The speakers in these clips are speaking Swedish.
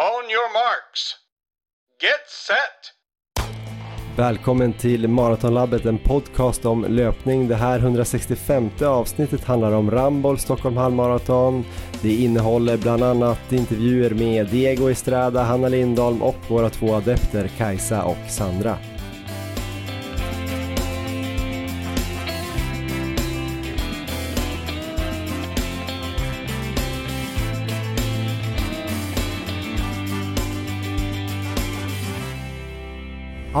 On your marks. Get set! Välkommen till Maratonlabbet, en podcast om löpning. Det här 165 avsnittet handlar om Ramboll Stockholm halvmaraton. Det innehåller bland annat intervjuer med Diego Estrada, Hanna Lindholm och våra två adepter Kajsa och Sandra.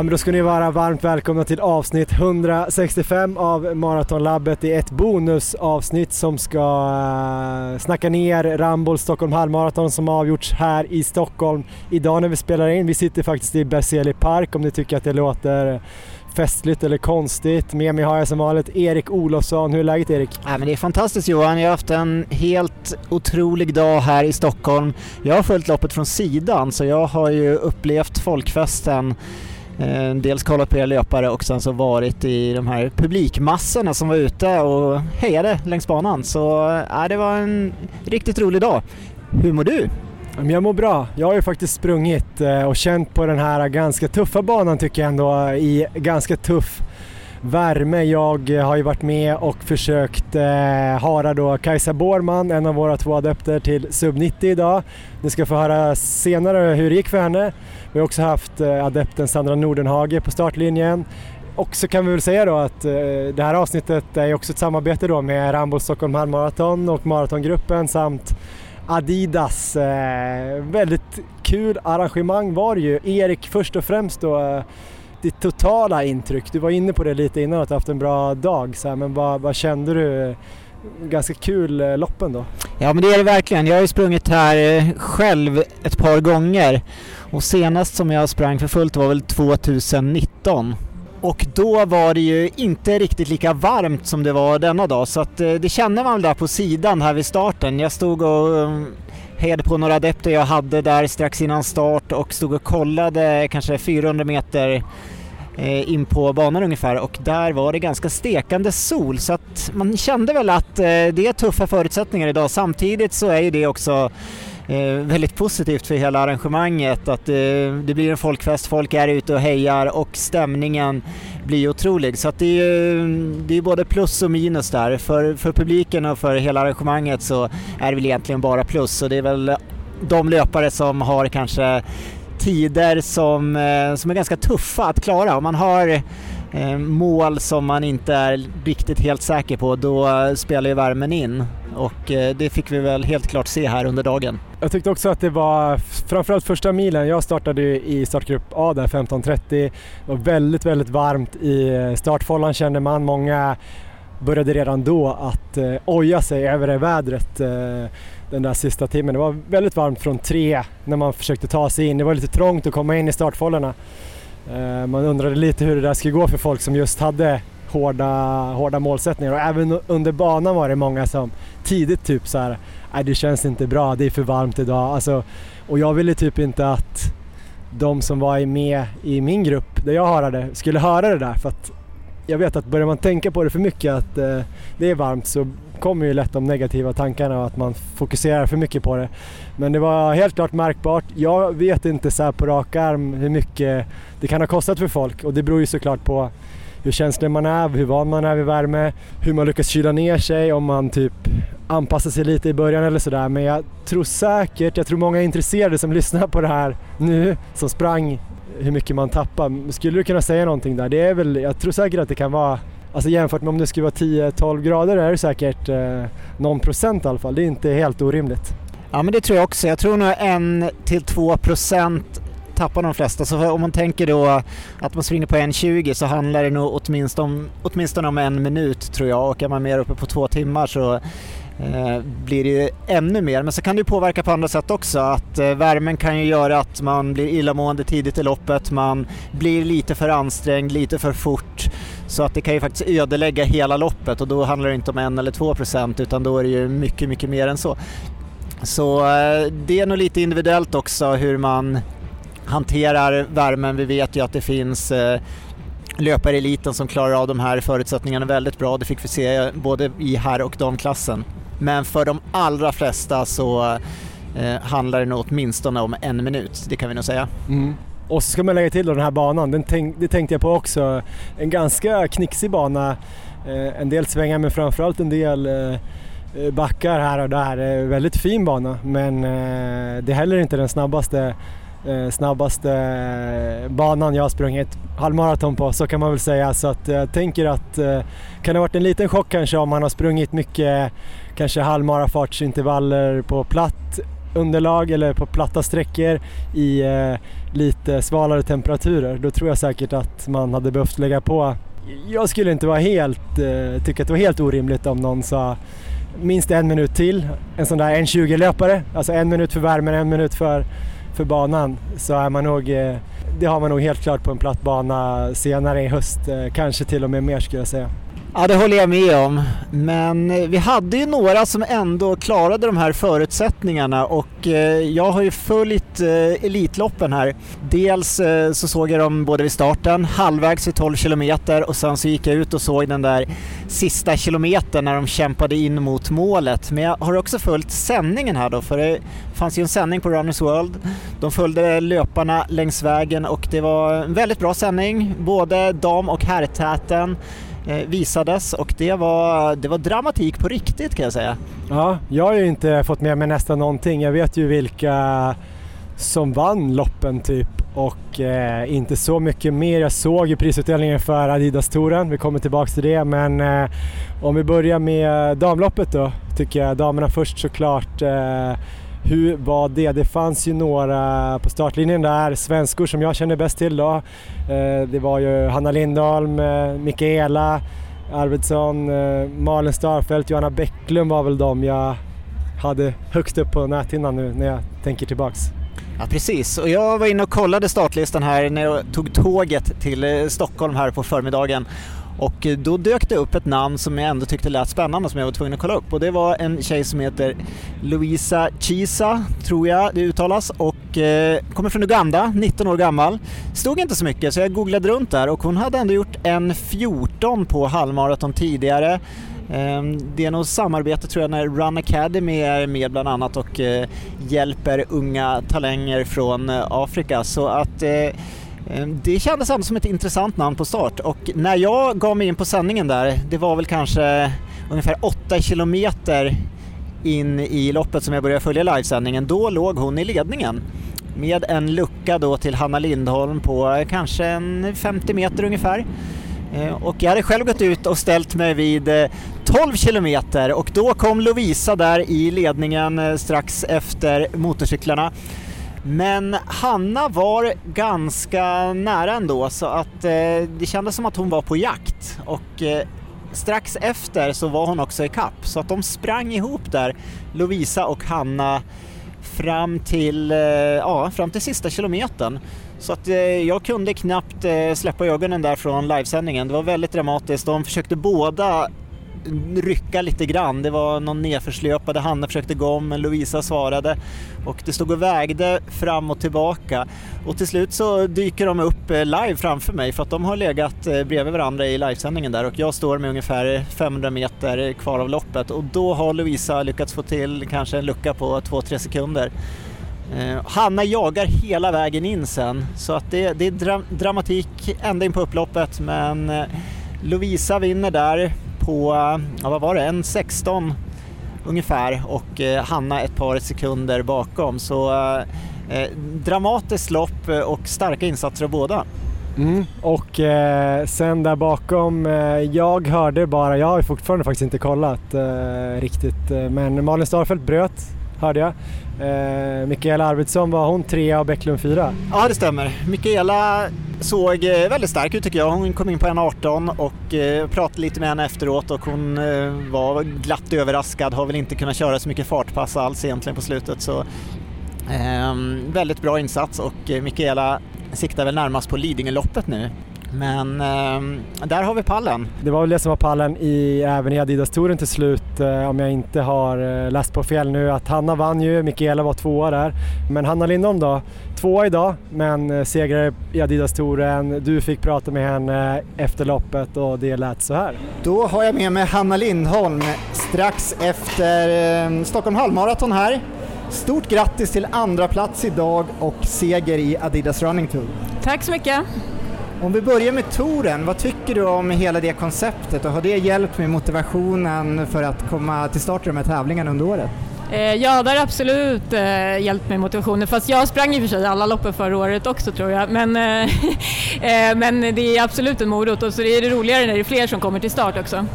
Ja men då ska ni vara varmt välkomna till avsnitt 165 av Maratonlabbet. Det är ett bonusavsnitt som ska eh, snacka ner Ramboll Stockholm halvmaraton som avgjorts här i Stockholm idag när vi spelar in. Vi sitter faktiskt i Berzelii park om ni tycker att det låter festligt eller konstigt. Med mig har jag som vanligt Erik Olofsson. Hur är läget Erik? Ja, men det är fantastiskt Johan. Jag har haft en helt otrolig dag här i Stockholm. Jag har följt loppet från sidan så jag har ju upplevt folkfesten Eh, dels kollat på era löpare och sen så varit i de här publikmassorna som var ute och hejade längs banan. Så äh, det var en riktigt rolig dag. Hur mår du? Jag mår bra. Jag har ju faktiskt sprungit eh, och känt på den här ganska tuffa banan tycker jag ändå i ganska tuff värme. Jag har ju varit med och försökt eh, hara då Kajsa Borman, en av våra två adepter till sub 90 idag. Ni ska få höra senare hur det gick för henne. Vi har också haft eh, adepten Sandra Nordenhage på startlinjen. Och så kan vi väl säga då att eh, det här avsnittet är också ett samarbete då med Rambo Stockholm Halvmaraton och Maratongruppen samt Adidas. Eh, väldigt kul arrangemang var det ju. Erik, först och främst då, eh, ditt totala intryck. Du var inne på det lite innan att du haft en bra dag, så här, men vad, vad kände du? Ganska kul eh, loppen då. Ja men det är det verkligen. Jag har ju sprungit här eh, själv ett par gånger och senast som jag sprang för fullt var väl 2019. Och då var det ju inte riktigt lika varmt som det var denna dag så att eh, det kände man väl där på sidan här vid starten. Jag stod och hejade på några adepter jag hade där strax innan start och stod och kollade kanske 400 meter eh, in på banan ungefär och där var det ganska stekande sol så att man kände väl att eh, det är tuffa förutsättningar idag. Samtidigt så är ju det också Eh, väldigt positivt för hela arrangemanget att eh, det blir en folkfest, folk är ute och hejar och stämningen blir otrolig. Så att det är, det är både plus och minus där. För, för publiken och för hela arrangemanget så är det väl egentligen bara plus Så det är väl de löpare som har kanske tider som, eh, som är ganska tuffa att klara. Om man har Eh, mål som man inte är riktigt helt säker på, då spelar ju värmen in och eh, det fick vi väl helt klart se här under dagen. Jag tyckte också att det var framförallt första milen, jag startade i startgrupp A där 15.30, det var väldigt, väldigt varmt i eh, startfållan kände man. Många började redan då att eh, oja sig över det vädret eh, den där sista timmen. Det var väldigt varmt från tre när man försökte ta sig in. Det var lite trångt att komma in i startfållorna. Eh, man undrade lite hur det där skulle gå för folk som just hade hårda, hårda målsättningar och även under banan var det många som tidigt typ så här, nej det känns inte bra, det är för varmt idag. Alltså, och jag ville typ inte att de som var med i min grupp där jag hörde, skulle höra det där för att jag vet att börjar man tänka på det för mycket att eh, det är varmt så kommer ju lätt de negativa tankarna och att man fokuserar för mycket på det. Men det var helt klart märkbart. Jag vet inte så på rak arm hur mycket det kan ha kostat för folk och det beror ju såklart på hur känslig man är, hur van man är vid värme, hur man lyckas kyla ner sig, om man typ anpassar sig lite i början eller sådär. Men jag tror säkert, jag tror många intresserade som lyssnar på det här nu, som sprang hur mycket man tappar. Skulle du kunna säga någonting där? Det är väl, jag tror säkert att det kan vara Alltså jämfört med om det skulle vara 10-12 grader är det säkert eh, någon procent i alla fall. Det är inte helt orimligt. Ja men det tror jag också. Jag tror nog 1-2 procent tappar de flesta. Så om man tänker då att man springer på 1.20 så handlar det nog åtminstone om, åtminstone om en minut tror jag och är man mer uppe på två timmar så Eh, blir det ju ännu mer. Men så kan det påverka på andra sätt också. Att eh, värmen kan ju göra att man blir illamående tidigt i loppet, man blir lite för ansträngd, lite för fort. Så att det kan ju faktiskt ödelägga hela loppet och då handlar det inte om en eller två procent utan då är det ju mycket, mycket mer än så. Så eh, det är nog lite individuellt också hur man hanterar värmen. Vi vet ju att det finns löpareliten som klarar av de här förutsättningarna väldigt bra. Det fick vi se både i herr och damklassen. Men för de allra flesta så eh, handlar det nog åtminstone om en minut, det kan vi nog säga. Mm. Och så ska man lägga till då den här banan, den tänk, det tänkte jag på också. En ganska knixig bana, eh, en del svängar men framförallt en del eh, backar här och där. Eh, väldigt fin bana men eh, det är heller inte den snabbaste Eh, snabbaste banan jag har sprungit halvmaraton på, så kan man väl säga. Så att jag tänker att eh, kan det ha varit en liten chock kanske om man har sprungit mycket kanske halvmarafartsintervaller på platt underlag eller på platta sträckor i eh, lite svalare temperaturer. Då tror jag säkert att man hade behövt lägga på. Jag skulle inte vara helt, tycka att det var helt orimligt om någon sa minst en minut till, en sån där 1.20 löpare, alltså en minut för värmen, en minut för för banan så är man nog, eh, det har man nog helt klart på en platt bana senare i höst, eh, kanske till och med mer skulle jag säga. Ja, det håller jag med om. Men eh, vi hade ju några som ändå klarade de här förutsättningarna och eh, jag har ju följt eh, Elitloppen här. Dels så såg jag dem både vid starten, halvvägs vid 12 kilometer och sen så gick jag ut och såg den där sista kilometern när de kämpade in mot målet. Men jag har också följt sändningen här då, för det fanns ju en sändning på Runners World. De följde löparna längs vägen och det var en väldigt bra sändning. Både dam och herrtäten Eh, visades och det var, det var dramatik på riktigt kan jag säga. Ja, jag har ju inte fått med mig nästan någonting. Jag vet ju vilka som vann loppen typ och eh, inte så mycket mer. Jag såg ju prisutdelningen för Adidas-touren, vi kommer tillbaks till det men eh, om vi börjar med damloppet då tycker jag damerna först såklart eh, hur var det? Det fanns ju några på startlinjen där, svenskor som jag känner bäst till då. Eh, det var ju Hanna Lindholm, eh, Mikaela Arvidsson, eh, Malin Starfelt, Johanna Bäcklund var väl de jag hade högst upp på näthinnan nu när jag tänker tillbaks. Ja precis, och jag var inne och kollade startlistan här när jag tog tåget till Stockholm här på förmiddagen och eh, då dök det upp ett namn som jag ändå tyckte lät spännande som jag var tvungen att kolla upp och det var en tjej som heter Louisa Chisa, tror jag det uttalas, och eh, kommer från Uganda, 19 år gammal. Stod inte så mycket så jag googlade runt där och hon hade ändå gjort en 14 på halvmaraton tidigare. Ehm, det är nog samarbete tror jag när Run Academy är med bland annat och eh, hjälper unga talanger från eh, Afrika så att Eh, Ehm, det kändes ändå som ett intressant namn på start och när jag gav mig in på sändningen där, det var väl kanske ungefär 8 kilometer in i loppet som jag började följa livesändningen, då låg hon i ledningen med en lucka då till Hanna Lindholm på kanske en 50 meter ungefär. Ehm, och jag hade själv gått ut och ställt mig vid eh, 12 kilometer och då kom Lovisa där i ledningen eh, strax efter motorcyklarna. Men Hanna var ganska nära ändå så att eh, det kändes som att hon var på jakt och eh, strax efter så var hon också i kapp så att de sprang ihop där, Lovisa och Hanna fram till, eh, ja, fram till sista kilometern. Så att eh, jag kunde knappt eh, släppa ögonen där från livesändningen. Det var väldigt dramatiskt. De försökte båda rycka lite grann. Det var någon nedförslöpade, Hanna försökte gå om men Lovisa svarade. Och det stod och vägde fram och tillbaka. Och till slut så dyker de upp eh, live framför mig för att de har legat eh, bredvid varandra i livesändningen där. Och jag står med ungefär 500 meter kvar av loppet. Och då har Lovisa lyckats få till kanske en lucka på 2-3 sekunder. Eh, Hanna jagar hela vägen in sen. Så att det, det är dra dramatik ända in på upploppet men Lovisa vinner där på, ja, vad var det, en 16 ungefär och eh, Hanna ett par sekunder bakom. Så eh, eh dramatiskt lopp eh, och starka insatser av båda. Mm. Och eh, sen där bakom, eh, jag hörde bara, jag har fortfarande faktiskt inte kollat eh, riktigt, eh, men Malin Starfelt bröt hörde jag. Eh, Mikaela Arvidsson, var hon trea och Bäcklund fyra? Ja det stämmer. Mikaela såg eh, väldigt stark ut tycker jag. Hon kom in på 1.18 och eh, pratade lite med henne efteråt och hon eh, var glatt överraskad, har väl inte kunnat köra så mycket fartpass alls egentligen på slutet. Så, eh, väldigt bra insats och Mikaela siktar väl närmast på Lidingöloppet nu. Men eh, där har vi pallen. Det var väl det som var pallen i, även i Adidas-touren till slut eh, om jag inte har eh, läst på fel nu att Hanna vann ju, Mikaela var tvåa där. Men Hanna Lindholm då, tvåa idag men eh, segrare i Adidas-touren. Du fick prata med henne efter loppet och det lät så här. Då har jag med mig Hanna Lindholm strax efter eh, Stockholm halvmaraton här. Stort grattis till andra plats idag och seger i Adidas Running Tour. Tack så mycket. Om vi börjar med touren, vad tycker du om hela det konceptet och har det hjälpt med motivationen för att komma till start i de här tävlingarna under året? Eh, ja, det har absolut eh, hjälpt mig motivationen. Fast jag sprang i och för sig alla loppen förra året också tror jag. Men, eh, men det är absolut en morot och så är det roligare när det är fler som kommer till start också.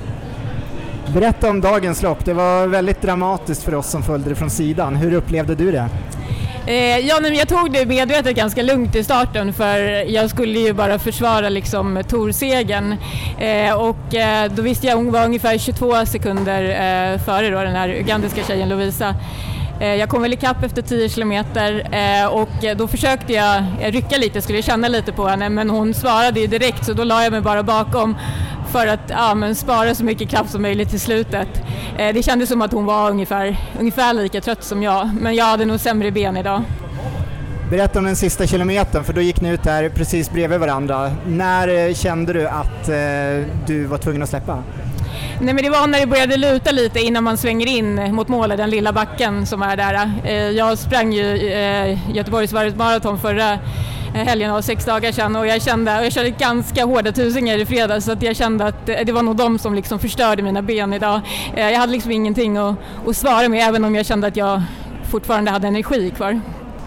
Berätta om dagens lopp. Det var väldigt dramatiskt för oss som följde det från sidan. Hur upplevde du det? Eh, ja, men jag tog det medvetet ganska lugnt i starten för jag skulle ju bara försvara liksom Torsegen eh, och eh, då visste jag hon var ungefär 22 sekunder eh, före då, den här ugandiska tjejen Lovisa. Eh, jag kom väl ikapp efter 10 kilometer eh, och då försökte jag eh, rycka lite, skulle känna lite på henne men hon svarade ju direkt så då la jag mig bara bakom för att ja, men spara så mycket kraft som möjligt till slutet. Eh, det kändes som att hon var ungefär, ungefär lika trött som jag, men jag hade nog sämre ben idag. Berätta om den sista kilometern, för då gick ni ut där precis bredvid varandra. När eh, kände du att eh, du var tvungen att släppa? Nej, men det var när det började luta lite innan man svänger in mot målet, den lilla backen som är där. Jag sprang ju eh, Göteborgs maraton förra helgen av sex dagar sedan och jag kände, jag körde ganska hårda tusingar i fredags så att jag kände att det var nog de som liksom förstörde mina ben idag. Eh, jag hade liksom ingenting att, att svara med även om jag kände att jag fortfarande hade energi kvar.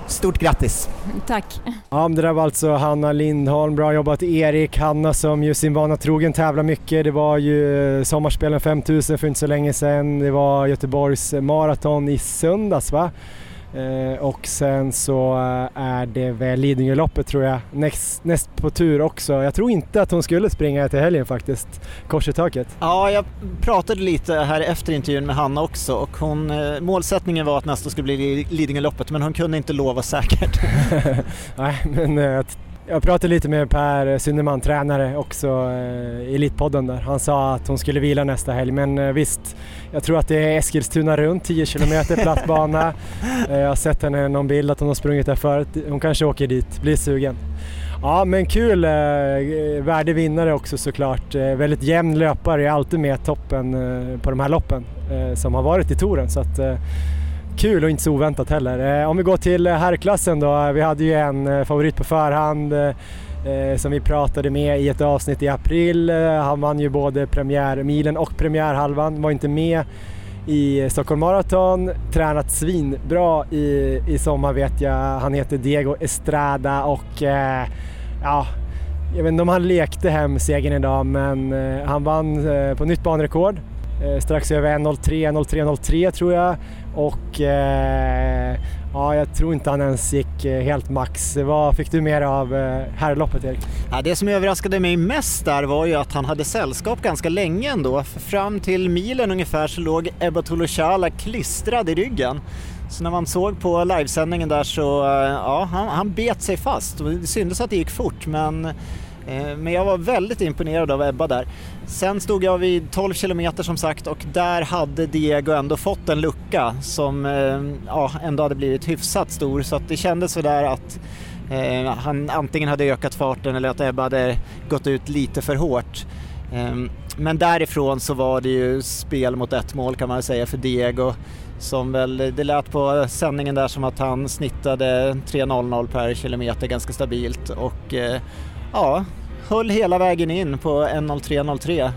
Stort grattis! Tack! Ja, det där var alltså Hanna Lindholm. Bra jobbat Erik. Hanna som ju sin vana trogen tävlar mycket. Det var ju Sommarspelen 5000 för inte så länge sedan. Det var Göteborgs maraton i söndags va? Eh, och sen så eh, är det väl Lidingöloppet tror jag näst, näst på tur också. Jag tror inte att hon skulle springa till helgen faktiskt, kors i taket. Ja, jag pratade lite här efter intervjun med Hanna också och hon, eh, målsättningen var att nästa skulle bli Lidingöloppet men hon kunde inte lova säkert. Nej, men jag pratade lite med Per Synnerman, tränare också i Elitpodden där. Han sa att hon skulle vila nästa helg men visst, jag tror att det är Eskilstuna runt, 10 kilometer platt bana. Jag har sett henne någon bild att hon har sprungit där förut. Hon kanske åker dit, blir sugen. Ja men kul, eh, värdig vinnare också såklart. Eh, väldigt jämn löpare, är alltid med toppen eh, på de här loppen som har varit i touren. Så att, kul och inte så oväntat heller. Om vi går till herrklassen då, vi hade ju en favorit på förhand Eh, som vi pratade med i ett avsnitt i april. Eh, han vann ju både premiärmilen och premiärhalvan, var inte med i Stockholm Marathon, tränat svinbra i, i sommar vet jag. Han heter Diego Estrada och eh, ja, jag vet inte om han lekte hem segern idag men eh, han vann eh, på nytt banrekord. Eh, strax över 1.03, 03.03 tror jag och eh, Ja, jag tror inte han ens gick eh, helt max. Vad fick du mer av eh, herrloppet Erik? Ja, det som överraskade mig mest där var ju att han hade sällskap ganska länge ändå. Fram till milen ungefär så låg Ebba Toloshala klistrad i ryggen. Så när man såg på livesändningen där så, eh, ja, han, han bet sig fast. Det syntes att det gick fort men men jag var väldigt imponerad av Ebba där. Sen stod jag vid 12 kilometer som sagt och där hade Diego ändå fått en lucka som eh, ja, ändå hade blivit hyfsat stor så att det kändes sådär att eh, han antingen hade ökat farten eller att Ebba hade gått ut lite för hårt. Eh, men därifrån så var det ju spel mot ett mål kan man säga för Diego som väl, det lät på sändningen där som att han snittade 3.00 per kilometer ganska stabilt och eh, ja, höll hela vägen in på 1.03.03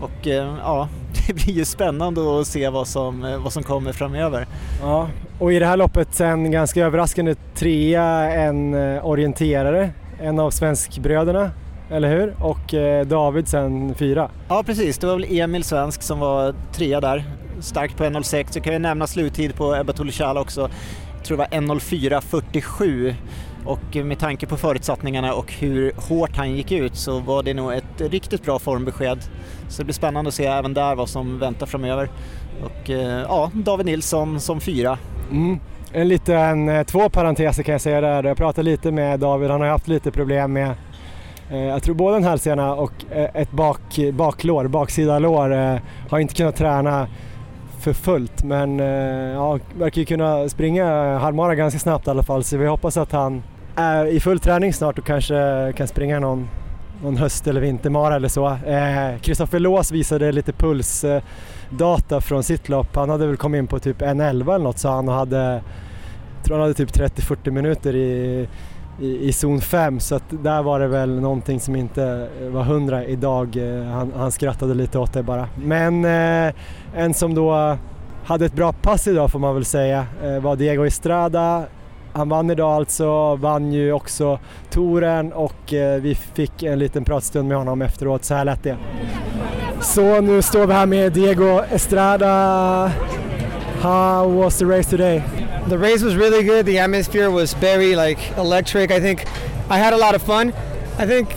och eh, ja, det blir ju spännande att se vad som, eh, vad som kommer framöver. Ja, och i det här loppet sen ganska överraskande trea en eh, orienterare, en av svenskbröderna, eller hur? Och David sen fyra. Ja precis, det var väl Emil Svensk som var trea där, starkt på 1.06. Jag kan ju nämna sluttid på Ebba Tulichala också, jag tror det var 1.04.47 och med tanke på förutsättningarna och hur hårt han gick ut så var det nog ett riktigt bra formbesked. Så det blir spännande att se även där vad som väntar framöver. Och eh, ja, David Nilsson som fyra. Mm. En liten, eh, två parenteser kan jag säga där. Jag pratade lite med David, han har haft lite problem med eh, jag tror både en hälsena och ett bak, baklår, baksida lår, har inte kunnat träna för fullt men ja, verkar ju kunna springa halvmara ganska snabbt i alla fall så vi hoppas att han är i full träning snart och kanske kan springa någon, någon höst eller vintermara eller så. Kristoffer eh, Lås visade lite pulsdata från sitt lopp. Han hade väl kommit in på typ 1.11 eller något sa han och hade jag tror han hade typ 30-40 minuter i, i, i zon 5 så att där var det väl någonting som inte var hundra idag. Eh, han, han skrattade lite åt det bara. Men eh, en som då hade ett bra pass idag får man väl säga eh, var Diego Estrada. Han vann idag alltså, vann ju också touren och eh, vi fick en liten pratstund med honom efteråt. Så här lät det. Så nu står vi här med Diego Estrada. How was the race today? The race was really good. The atmosphere was very like electric. I think I had a lot of fun. I think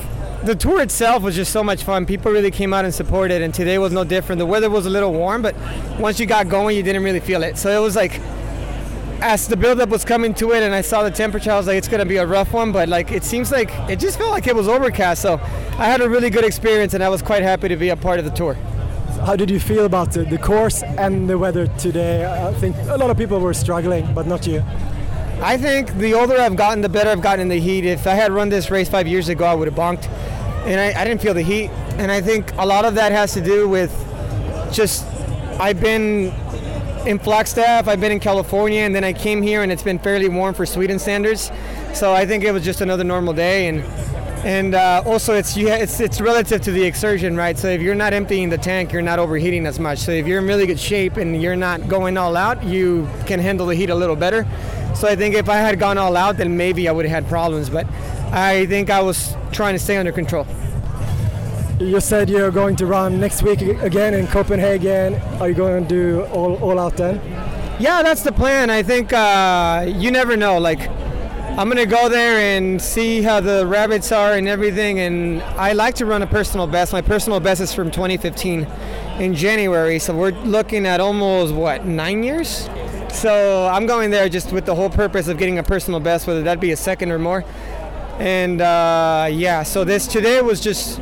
the tour itself was just so much fun. People really came out and supported, and today was no different. The weather was a little warm, but once you got going, you didn't really feel it. So it was like, as the buildup was coming to it, and I saw the temperature, I was like, it's gonna be a rough one. But like, it seems like it just felt like it was overcast. So I had a really good experience, and I was quite happy to be a part of the tour. How did you feel about the, the course and the weather today? I think a lot of people were struggling, but not you. I think the older I've gotten, the better I've gotten in the heat. If I had run this race five years ago, I would have bonked. And I, I didn't feel the heat. And I think a lot of that has to do with just I've been in Flagstaff, I've been in California, and then I came here and it's been fairly warm for Sweden standards. So I think it was just another normal day. And and uh, also it's it's it's relative to the exertion, right? So if you're not emptying the tank, you're not overheating as much. So if you're in really good shape and you're not going all out, you can handle the heat a little better. So I think if I had gone all out, then maybe I would have had problems. But I think I was trying to stay under control. You said you're going to run next week again in Copenhagen. Are you going to do all, all out then? Yeah, that's the plan. I think uh, you never know. Like, I'm gonna go there and see how the rabbits are and everything. And I like to run a personal best. My personal best is from 2015 in January, so we're looking at almost what nine years. So I'm going there just with the whole purpose of getting a personal best, whether that be a second or more. And uh, yeah, so this today was just,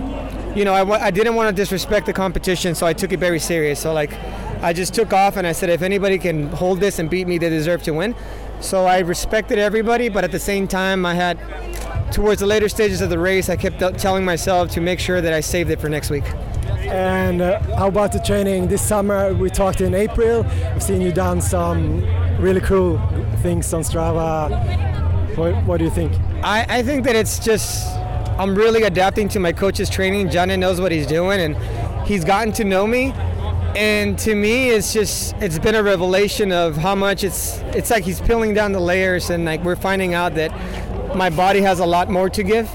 you know, I, I didn't want to disrespect the competition, so I took it very serious. So like, I just took off and I said, if anybody can hold this and beat me, they deserve to win. So I respected everybody, but at the same time, I had towards the later stages of the race, I kept telling myself to make sure that I saved it for next week. And uh, how about the training this summer? We talked in April. I've seen you done some really cool things on Strava. What, what do you think? I, I think that it's just I'm really adapting to my coach's training. Johnny knows what he's doing, and he's gotten to know me. And to me, it's just it's been a revelation of how much it's it's like he's peeling down the layers, and like we're finding out that my body has a lot more to give.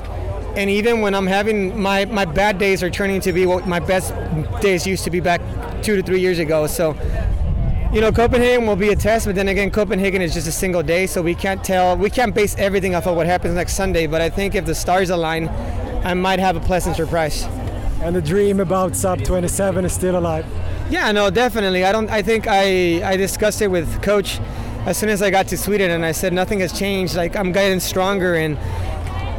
And even when I'm having my my bad days are turning to be what my best days used to be back two to three years ago. So you know, Copenhagen will be a test, but then again, Copenhagen is just a single day, so we can't tell, we can't base everything off of what happens next Sunday. But I think if the stars align, I might have a pleasant surprise. And the dream about sub 27 is still alive. Yeah, no, definitely. I don't. I think I I discussed it with coach as soon as I got to Sweden, and I said nothing has changed. Like I'm getting stronger, and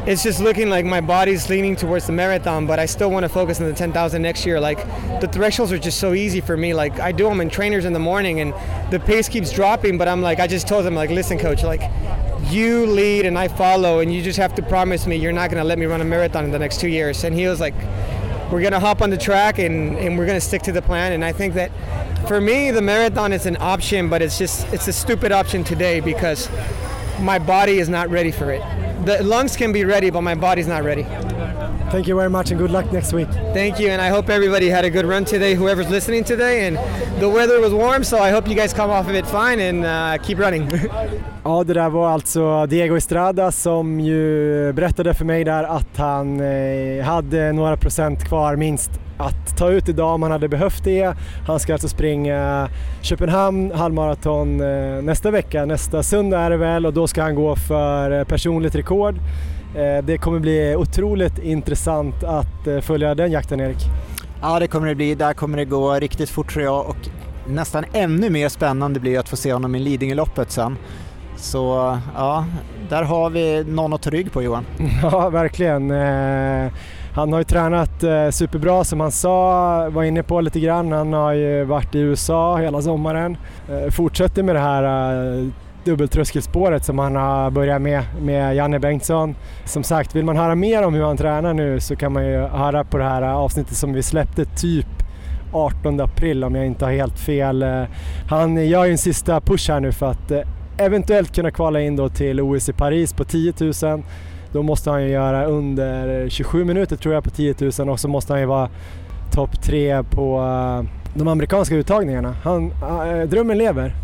it's just looking like my body's leaning towards the marathon. But I still want to focus on the 10,000 next year. Like the thresholds are just so easy for me. Like I do them in trainers in the morning, and the pace keeps dropping. But I'm like, I just told him like, listen, coach, like you lead and I follow, and you just have to promise me you're not gonna let me run a marathon in the next two years. And he was like we're going to hop on the track and, and we're going to stick to the plan. And I think that for me, the marathon is an option, but it's just, it's a stupid option today because my body is not ready for it. The lungs can be ready, but my body's not ready. Thank you very much and good luck next week. Thank you, and I hope everybody had a good run today, whoever's listening today. And the weather was warm, so I hope you guys come off of it fine and uh, keep running. Ja, det där var alltså Diego Estrada som ju berättade för mig där att han eh, hade några procent kvar minst att ta ut idag om han hade behövt det. Han ska alltså springa Köpenhamn halvmaraton eh, nästa vecka, nästa söndag är det väl och då ska han gå för eh, personligt rekord. Eh, det kommer bli otroligt intressant att följa den jakten Erik. Ja, det kommer det bli. Där kommer det gå riktigt fort tror jag och nästan ännu mer spännande blir att få se honom i Lidingöloppet sen. Så ja, där har vi någon att ta rygg på Johan. Ja, verkligen. Han har ju tränat eh, superbra som han sa, var inne på lite grann. Han har ju varit i USA hela sommaren. Eh, fortsätter med det här eh, dubbeltröskelspåret som han har börjat med, med Janne Bengtsson. Som sagt, vill man höra mer om hur han tränar nu så kan man ju höra på det här eh, avsnittet som vi släppte typ 18 april om jag inte har helt fel. Eh, han gör ju en sista push här nu för att eh, eventuellt kunna kvala in då till OS i Paris på 10 000. Då måste han ju göra under 27 minuter tror jag på 10 000 och så måste han ju vara topp tre på uh, de amerikanska uttagningarna. Han, uh, drömmen lever.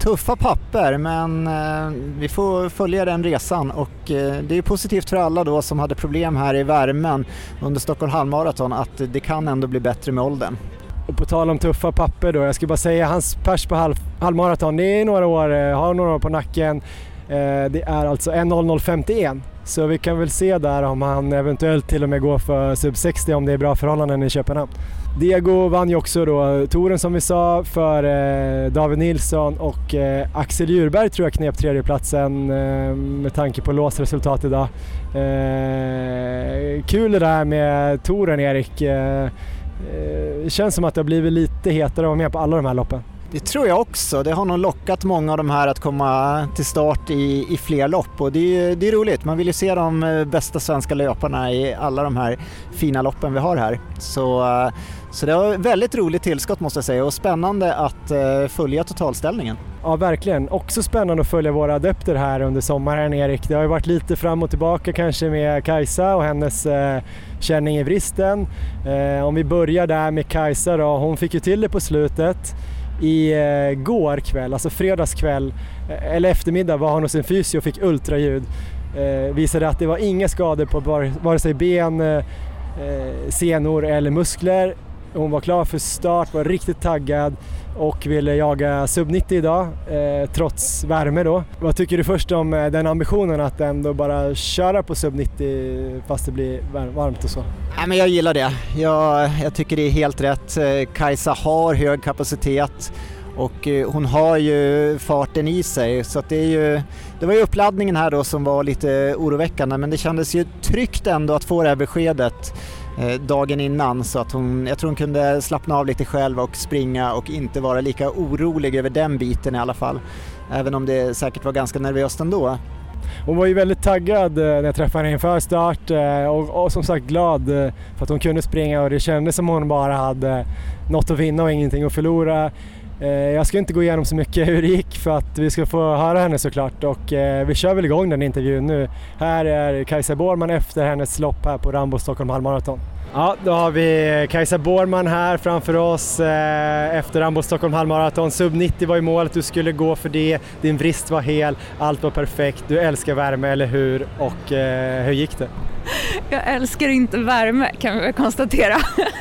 Tuffa papper men uh, vi får följa den resan och det är positivt för alla då som hade problem här i värmen under Stockholm halvmaraton att det kan ändå bli bättre med åldern. Och på tal om tuffa papper då, jag ska bara säga hans pers på halv, halvmaraton, det är några år, har några år på nacken. Det är alltså 1.0051 så vi kan väl se där om han eventuellt till och med går för sub 60 om det är bra förhållanden i Köpenhamn. Diego vann ju också då touren som vi sa för eh, David Nilsson och eh, Axel Djurberg tror jag knep tredjeplatsen eh, med tanke på låsresultat idag. Eh, kul det där med touren Erik. Eh, eh, det känns som att det har blivit lite hetare att vara med på alla de här loppen. Det tror jag också. Det har nog lockat många av de här att komma till start i, i fler lopp och det är, det är roligt. Man vill ju se de eh, bästa svenska löparna i alla de här fina loppen vi har här. Så, eh, så det var ett väldigt roligt tillskott måste jag säga och spännande att uh, följa totalställningen. Ja verkligen, också spännande att följa våra adepter här under sommaren Erik. Det har ju varit lite fram och tillbaka kanske med Kajsa och hennes uh, känning i vristen. Uh, om vi börjar där med Kajsa då, hon fick ju till det på slutet Igår eh, kväll, alltså fredagskväll eh, eller eftermiddag var han hos en fysio och fick ultraljud. Eh, visade att det var inga skador på vare sig ben, eh, eh senor eller muskler. Hon var klar för start, var riktigt taggad och ville jaga sub 90 idag eh, trots värme då. Vad tycker du först om eh, den ambitionen att ändå bara köra på sub 90 fast det blir varmt och så? Ja, men jag gillar det. Jag, jag tycker det är helt rätt. Eh, Kajsa har hög kapacitet och eh, hon har ju farten i sig så att det är ju det var ju uppladdningen här då som var lite oroväckande men det kändes ju tryggt ändå att få det här beskedet Eh, dagen innan så att hon, jag tror hon kunde slappna av lite själv och springa och inte vara lika orolig över den biten i alla fall. Även om det säkert var ganska nervöst ändå. Hon var ju väldigt taggad eh, när jag träffade henne inför start eh, och, och, som sagt glad för att hon kunde springa och det kändes som hon bara hade något att vinna och ingenting att förlora. Eh, jag ska inte gå igenom så mycket hur det gick för att vi ska få höra henne såklart och eh, vi kör väl igång den intervjun nu. Här är Kajsa Bårman efter hennes lopp här på Rambo Stockholm halvmaraton. Ja, då har vi Kajsa Bårman här framför oss eh, efter Rambo Stockholm halvmaraton. Sub 90 var i målet, du skulle gå för det, din vrist var hel, allt var perfekt, du älskar värme, eller hur? Och eh, hur gick det? Jag älskar inte värme kan vi väl konstatera.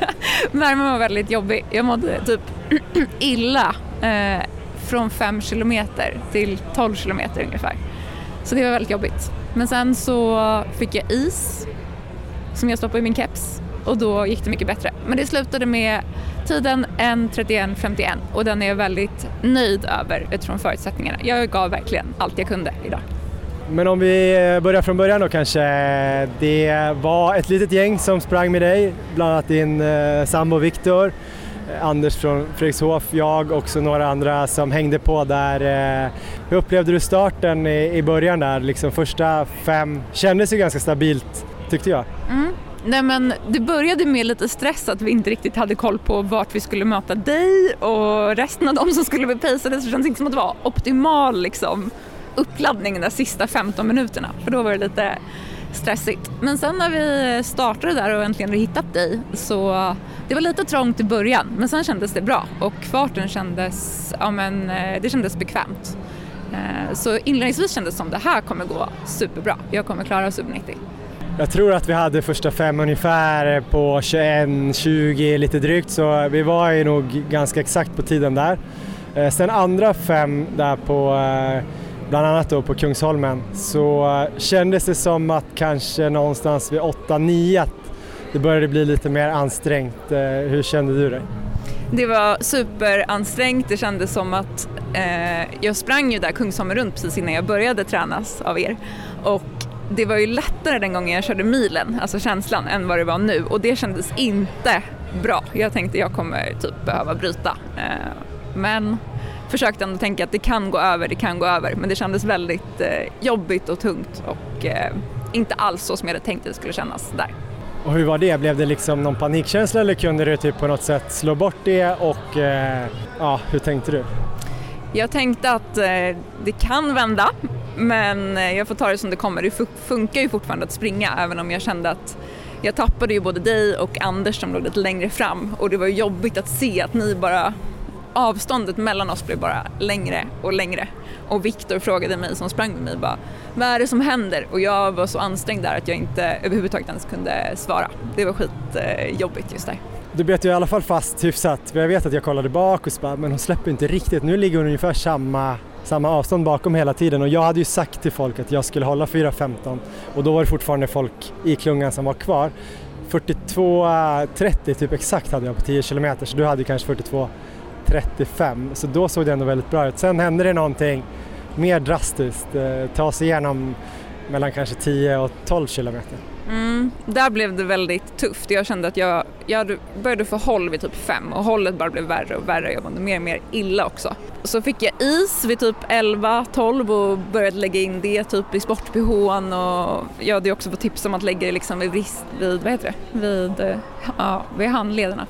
Värmen var väldigt jobbig. Jag mådde typ illa eh, från 5 kilometer till 12 kilometer ungefär. Så det var väldigt jobbigt. Men sen så fick jag is som jag stoppade i min keps och då gick det mycket bättre. Men det slutade med tiden 1.31.51 och den är jag väldigt nöjd över utifrån förutsättningarna. Jag gav verkligen allt jag kunde idag. Men om vi börjar från början då kanske. Det var ett litet gäng som sprang med dig, bland annat din eh, sambo Viktor, eh, Anders från Fredrikshof, jag och också några andra som hängde på där. Eh, hur upplevde du starten i, början där? Liksom första fem kändes ju ganska stabilt tyckte jag. Mm. Nej men det började med lite stress att vi inte riktigt hade koll på vart vi skulle möta dig och resten av dem som skulle bli pacade så det kändes inte som att det var optimal liksom, uppladdning de sista 15 minuterna för då var det lite stressigt. Men sen när vi startade där och äntligen hade hittat dig så det var lite trångt i början men sen kändes det bra och farten kändes, ja men eh, det kändes bekvämt. Eh, så inledningsvis kändes det som det här kommer gå superbra, jag kommer klara sub 90. Jag tror att vi hade första fem ungefär på 21-20 lite drygt så vi var ju nog ganska exakt på tiden där. Eh, sen andra fem där på eh, bland annat då på Kungsholmen så eh, kändes det som att kanske någonstans vid 8-9 att det började bli lite mer ansträngt. Hur kände du dig? Det var superansträngt, det kändes som att eh, jag sprang ju där Kungsholmen runt precis innan jag började tränas av er och det var ju lättare den gången jag körde milen, alltså känslan, än vad det var nu och det kändes inte bra. Jag tänkte jag kommer typ behöva bryta. Eh, men försökte ändå tänka att det kan gå över, det kan gå över. Men det kändes väldigt eh, jobbigt och tungt och eh, inte alls så som jag hade tänkt att det skulle kännas där. Och hur var det? Blev det liksom någon panikkänsla eller kunde du typ på något sätt slå bort det och ja, hur tänkte du? Jag tänkte att det kan vända, men eh, jag får ta det som det kommer. Det funkar ju fortfarande att springa, även om jag kände att jag tappade ju både dig och Anders som låg lite längre fram och det var jobbigt att se att ni bara avståndet mellan oss blev bara längre och längre. Och Viktor frågade mig som sprang med mig bara, vad är det som händer? Och jag var så ansträngd där att jag inte överhuvudtaget ens kunde svara. Det var skitjobbigt just där. Du bet ju i alla fall fast hyfsat. Jag vet att jag kollade bak och så bara, men hon släpper inte riktigt. Nu ligger hon ungefär samma, samma avstånd bakom hela tiden och jag hade ju sagt till folk att jag skulle hålla 4.15 och då var det fortfarande folk i klungan som var kvar. 42.30 typ exakt hade jag på 10 kilometer så du hade kanske 42.35 så då såg det ändå väldigt bra ut. Sen hände det någonting mer drastiskt, eh, ta sig igenom mellan kanske 10 och 12 kilometer. Mm, där blev det väldigt tufft. Jag kände att jag, jag började få håll vid typ fem och hållet bara blev värre och värre. Jag mådde mer och mer illa också. Så fick jag is vid typ 11-12 och började lägga in det typ i sport och jag hade också fått tips om att lägga det liksom vid vrist, vid, vad heter det, vid, eh, ja, vid handlederna.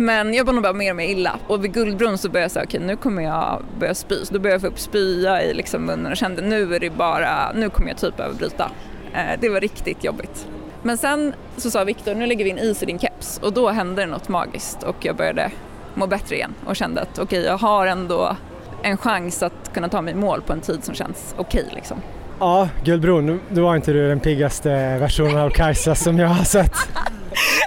Men jag började bara mer och mer illa och vid Guldbron så började jag säga okej okay, nu kommer jag börja spy. Så då började jag få upp spya i liksom munnen och kände nu är det bara, nu kommer jag typ behöva bryta. Eh, det var riktigt jobbigt. Men sen så sa Viktor, nu lägger vi in is i din keps och då hände det något magiskt och jag började må bättre igen och kände att okej, okay, jag har ändå en chans att kunna ta mig i mål på en tid som känns okej okay, liksom. Ja, Guldbron, då var inte du den piggaste versionen av Kajsa som jag har sett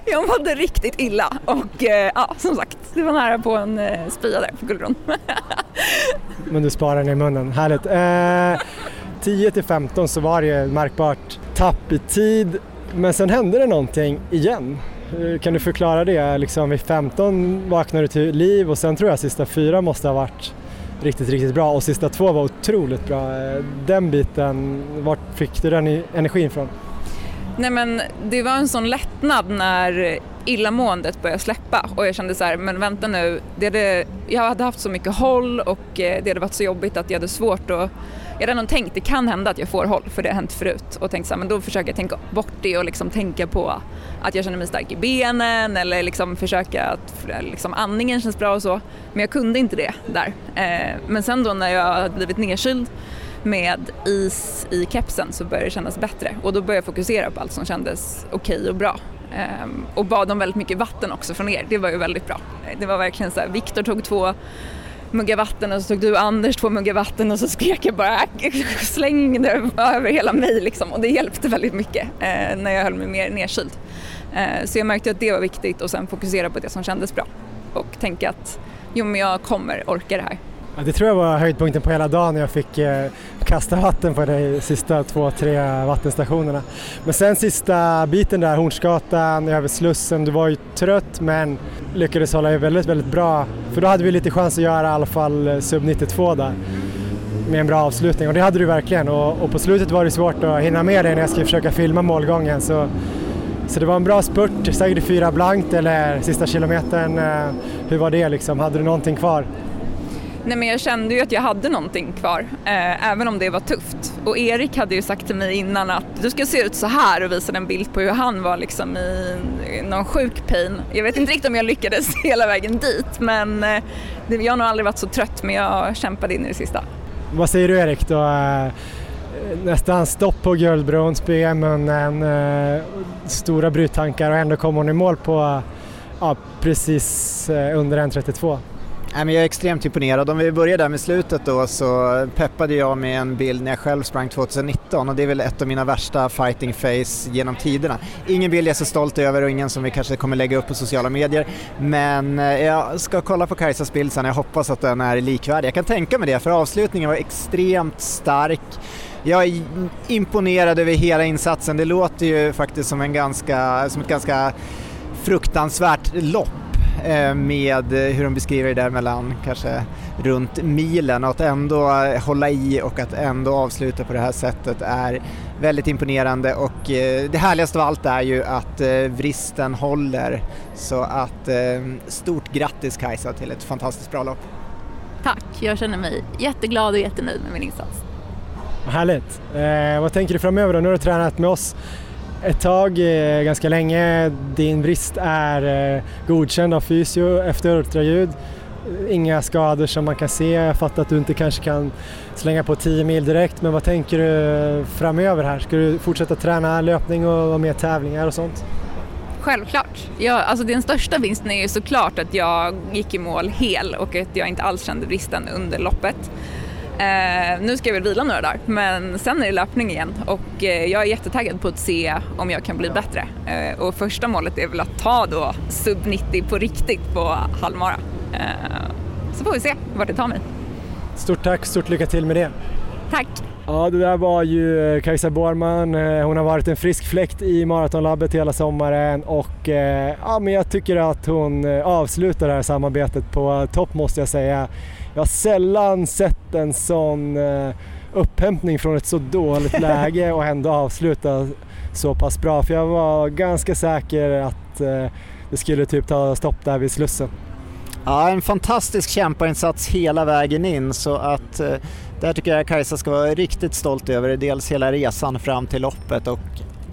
jag mådde riktigt illa och eh, ja, som sagt, det var nära på en eh, spya där på Guldbron. Men du sparar den i munnen, härligt. Eh, 10 till 15 så var det märkbart tapp i tid men sen hände det någonting igen. Eh, kan du förklara det? Liksom vid 15 vaknade du till liv och sen tror jag sista fyra måste ha varit riktigt, riktigt bra och sista två var otroligt bra. Eh, den biten, vart fick du den energin från? Nej men det var en sån lättnad när illamåendet började släppa och jag kände så här, men vänta nu, det hade, jag hade haft så mycket håll och eh, det hade varit så jobbigt att jag hade svårt att jag hade nog tänkt det kan hända att jag får håll för det har hänt förut och tänkt så här, men då försöker jag tänka bort det och liksom tänka på att jag känner mig stark i benen eller liksom försöka att liksom andningen känns bra och så. Men jag kunde inte det där. Eh, men sen då när jag hade blivit nedkyld med is i kepsen så började det kännas bättre och då började jag fokusera på allt som kändes okej okay och bra. Um, och bad om väldigt mycket vatten också från er, det var ju väldigt bra. Det var verkligen så här, Viktor tog två muggar vatten och så tog du Anders två muggar vatten och så skrek jag bara släng det över hela mig liksom och det hjälpte väldigt mycket eh, när jag höll mig mer nedkyld. Eh, så jag märkte att det var viktigt och sen fokusera på det som kändes bra och tänka att jo men jag kommer orka det här. Ja, det tror jag var höjdpunkten på hela dagen när jag fick eh, kasta vatten på de sista två, tre vattenstationerna. Men sen sista biten där, Hornsgatan, över Slussen, du var ju trött men lyckades hålla dig väldigt, väldigt bra. För då hade vi lite chans att göra i alla fall eh, sub 92 där med en bra avslutning och det hade du verkligen och, och på slutet var det svårt att hinna med dig när jag skulle försöka filma målgången så, så det var en bra spurt, säkert fyra blankt eller sista kilometern. Eh, hur var det liksom? Hade du någonting kvar? Nej men jag kände ju att jag hade någonting kvar, eh, även om det var tufft. Och Erik hade ju sagt till mig innan att du ska se ut så här och visade en bild på hur han var liksom i, någon sjuk pain. Jag vet inte riktigt om jag lyckades hela vägen dit men eh, jag har nog aldrig varit så trött men jag kämpade in i det sista. Vad säger du Erik då? Eh, nästan stopp på Guldbron, BM, i munnen, eh, stora bryttankar och ändå kom hon i mål på ja, precis eh, under 1.32. Nej, men jag är extremt imponerad. Om vi börjar där med slutet då så peppade jag med en bild när jag själv sprang 2019 och det är väl ett av mina värsta fighting face genom tiderna. Ingen bild jag är så stolt över och ingen som vi kanske kommer lägga upp på sociala medier men eh, jag ska kolla på Kajsas bild sen, jag hoppas att den är likvärdig. Jag kan tänka mig det för avslutningen var extremt stark. Jag är imponerad över hela insatsen. Det låter ju faktiskt som, en ganska, som ett ganska fruktansvärt lopp med hur de beskriver det där mellan kanske runt milen och att ändå hålla i och att ändå avsluta på det här sättet är väldigt imponerande och eh, det härligaste av allt är ju att eh, vristen håller så att stort grattis Kajsa till ett fantastiskt bra lopp. Tack, jag känner mig jätteglad och jättenöjd med min insats. Härligt! Eh, vad tänker du framöver då? Nu har du tränat med oss ett tag, eh, ganska länge. Din brist är eh, godkänd av fysio efter ultraljud inga skador som man kan se. Jag fattar att du inte kanske kan slänga på 10 mil direkt, men vad tänker du framöver här? Ska du fortsätta träna löpning och vara med tävlingar och sånt? Självklart. Jag, alltså den största vinsten är ju såklart att jag gick i mål hel och att jag inte alls kände bristen under loppet. Eh, nu ska jag väl vila några dagar men sen är det löpning igen och eh, jag är jättetaggad på att se om jag kan bli bättre. Eh, och första målet är väl att ta då sub 90 på riktigt på halvmara. Eh, så får vi se vart det tar mig. Stort tack, stort lycka till med det. Tack! Ja, det där var ju eh, Kajsa Borman. Eh, hon har varit en frisk fläkt i Maratonlabbet hela sommaren och ja, men jag tycker att hon avslutar det här samarbetet på topp måste jag säga. Jag har sällan sett en sån upphämtning från ett så dåligt läge och ändå avsluta så pass bra. För jag var ganska säker att det skulle typ ta stopp där vid Slussen. Ja, en fantastisk kämparinsats hela vägen in så att eh, där tycker jag Kajsa ska vara riktigt stolt över dels hela resan fram till loppet och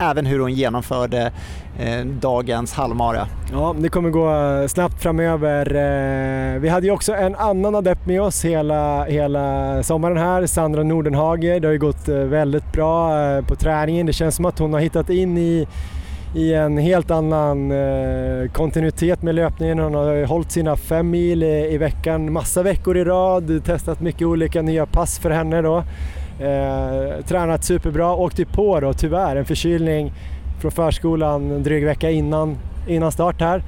även hur hon genomförde eh, dagens halvmara. Ja, det kommer gå eh, snabbt framöver. Eh, vi hade ju också en annan adept med oss hela, hela sommaren här, Sandra Nordenhager. Det har ju gått väldigt bra på träningen. Det känns som att hon har hittat in i i en helt annan kontinuitet med löpningen. Hon har hållit sina fem mil i, i, veckan massa veckor i rad, testat mycket olika nya pass för henne då. Eh, tränat superbra, åkte på då tyvärr en förkylning från förskolan en dryg vecka innan, innan start här.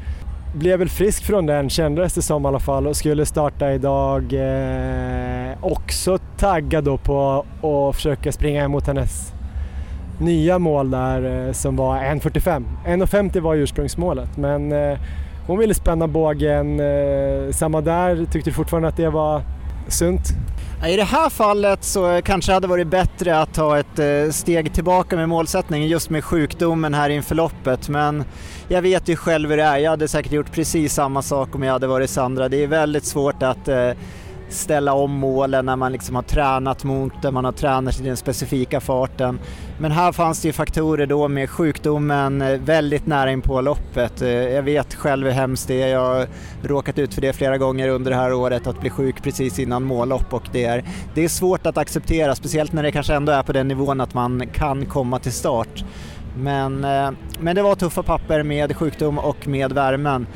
Blev väl frisk från den kändes det som i alla fall och skulle starta idag. Eh, också taggad då på att försöka springa emot hennes nya mål där eh, som var 1.45. 1.50 var ursprungsmålet men eh, hon ville spänna bågen. Eh, samma där, tyckte fortfarande att det var sunt. I det här fallet så eh, kanske det hade varit bättre att ta ett eh, steg tillbaka med målsättningen just med sjukdomen här inför loppet men jag vet ju själv hur det är. Jag hade säkert gjort precis samma sak om jag hade varit Sandra. Det är väldigt svårt att eh, ställa om målen när man liksom har tränat mot det, man har tränat i den specifika farten. Men här fanns det ju faktorer då med sjukdomen eh, väldigt nära in på loppet. Eh, jag vet själv hur hemskt det är, jag har råkat ut för det flera gånger under det här året, att bli sjuk precis innan mållopp och det är, det är svårt att acceptera, speciellt när det kanske ändå är på den nivån att man kan komma till start. Men, eh, men det var tuffa papper med sjukdom och med värmen.